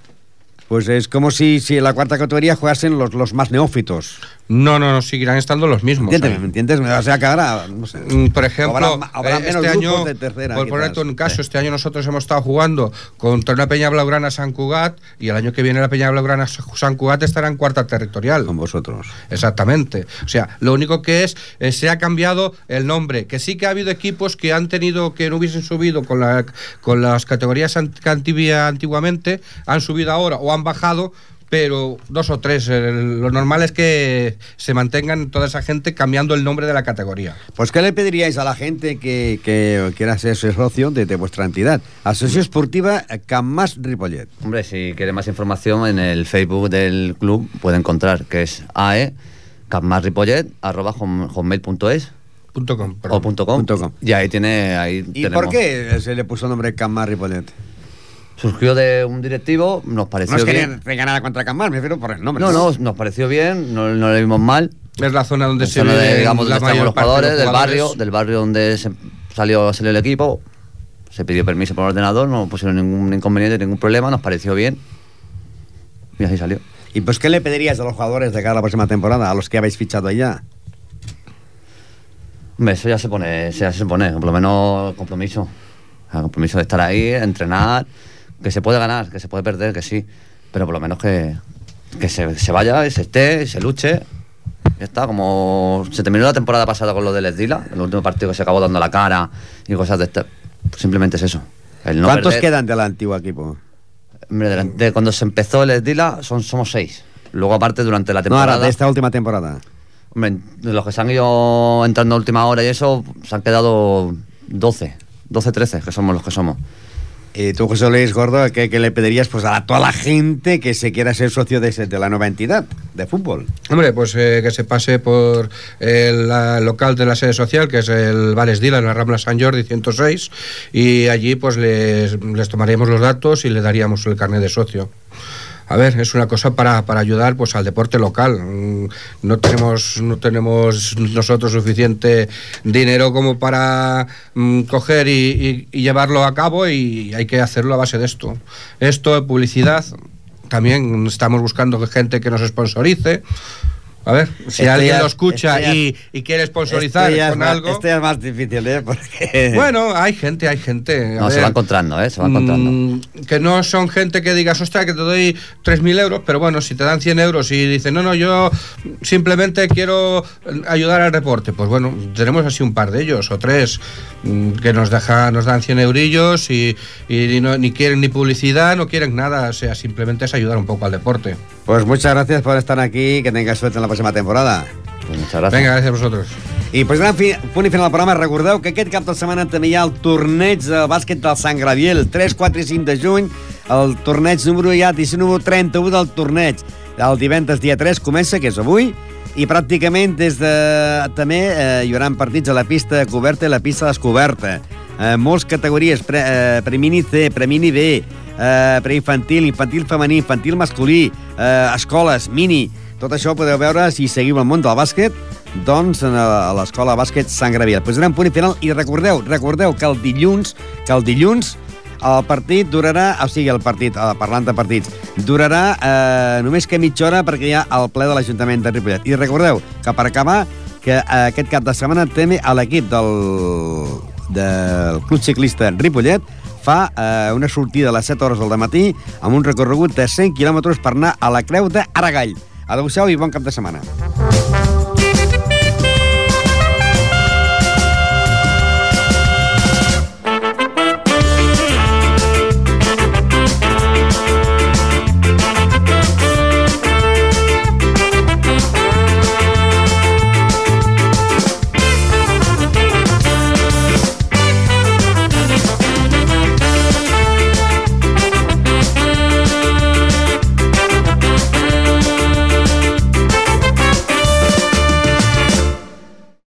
Pues es como si, si en la cuarta categoría jugasen los, los más neófitos. No, no, no, seguirán estando los mismos. Entiéndeme. ¿me entiendes? O sea que ahora, no sé. Mm, Por ejemplo, habrá, habrá eh, menos este año, de tercera. por ponerte un caso, este año nosotros hemos estado jugando contra una Peña Blaugrana San Cugat y el año que viene la Peña Blaugrana San Cugat estará en cuarta territorial. Con vosotros. Exactamente. O sea, lo único que es, eh, se ha cambiado el nombre. Que sí que ha habido equipos que han tenido, que no hubiesen subido con, la, con las categorías que antiguamente, han subido ahora o han bajado. Pero dos o tres. eh, Lo normal es que se mantengan toda esa gente cambiando el nombre de la categoría. Pues, ¿qué le pediríais a la gente que, que quiera ser socio de, de vuestra entidad? Asociación Esportiva Camás Ripollet. Hombre, si quiere más información, en el Facebook del club puede encontrar, que es ae arroba hom- hotmail.es Punto com, o punto com, Punto com. y ahí tiene ahí ¿Y tenemos- por qué se le puso el nombre Camás Ripollet? Surgió de un directivo nos pareció No es que bien ni tenga nada contra Camás, me refiero por el nombre. no no nos pareció bien no, no le vimos mal Es la zona donde La se zona de, digamos, la donde mayor los de jugadores, los del jugadores. barrio, del barrio donde se salió, salió el equipo. Se pidió permiso por el ordenador, no pusieron ningún inconveniente, ningún problema, nos pareció bien. Y así salió. ¿Y pues qué le pedirías a los jugadores de cara a la próxima temporada, a los que habéis fichado? Hombre, eso ya se pone, eso ya se pone, por lo menos compromiso. Sea, compromiso de estar ahí, entrenar, que se puede ganar, que se puede perder, que sí. Pero por lo menos que, que se, se vaya, y se esté, y se luche. Ya está, como se terminó la temporada pasada con lo del Esdila, el último partido que se acabó dando la cara y cosas de este. pues simplemente es eso. El no ¿Cuántos perder. quedan del antiguo equipo? Hombre, de, de cuando se empezó el Esdila son, somos seis. Luego, aparte, durante la No, temporada. ahora, de esta última temporada. Hombre, de los que se han ido entrando a última hora y eso, se han quedado 12, 12, 13, que somos los que somos. Y tú, José Luis Gordo, ¿qué, le pedirías pues, a toda la gente que se quiera ser socio de, de la nueva entidad de fútbol? Hombre, pues eh, que se pase por el la- local de la sede social, que es el Vales Dila, en la Rambla San Jordi 106, y allí pues les, les tomaríamos los datos y le daríamos el carnet de socio. A ver, es una cosa para, para ayudar pues al deporte local. Mm, No tenemos, no tenemos nosotros suficiente dinero como para mm, coger y, y- llevarlo a cabo y hay que hacerlo a base de esto. Esto, publicidad, también estamos buscando gente que nos sponsorice. A ver, si Esto alguien ya- lo escucha ya- y, y quiere sponsorizar ya es con más- algo. Esto ya es más difícil, ¿eh? Porque... <laughs> Bueno, hay gente, hay gente. a No, se ver, va encontrando, ¿eh? Se va encontrando. mm, que no son gente que digas, ostras, que te doy 3.000 euros, pero bueno, si te dan 100 euros y dicen, no, no, yo simplemente quiero ayudar al deporte, pues bueno, tenemos así un par de ellos, o tres, mm, que nos deja, nos dan 100 eurillos y, y no- ni quieren ni publicidad, no quieren nada, o sea, simplemente es ayudar un poco al deporte. Pues muchas gracias por estar aquí, que tengas suerte en la próxima temporada. Muchas gracias. Venga, gracias a vosotros. I pues posant fi, punt i final al programa, recordeu que aquest cap de setmana també hi ha el torneig de bàsquet del Sant Graviel, 3, 4 i 5 de juny, el torneig número ja, edició número 31 del torneig. El divendres dia 3 comença, que és avui, i pràcticament des de... també eh, hi haurà partits a la pista coberta i la pista descoberta. Eh, molts categories, pre, eh, premini C, premini B, eh, preinfantil, infantil femení, infantil masculí, eh, escoles, mini... Tot això ho podeu veure si seguiu el món del bàsquet, doncs a a l'escola bàsquet Sant Graviel. Posarem punt i final i recordeu, recordeu que el dilluns, que el dilluns el partit durarà, o sigui, el partit, eh, parlant de partits, durarà eh, només que mitja hora perquè hi ha el ple de l'Ajuntament de Ripollet. I recordeu que per acabar, que eh, aquest cap de setmana també a l'equip del, del Club Ciclista Ripollet fa eh, una sortida a les 7 hores del matí amb un recorregut de 100 quilòmetres per anar a la Creu d'Aragall. Adéu-siau i bon cap de setmana.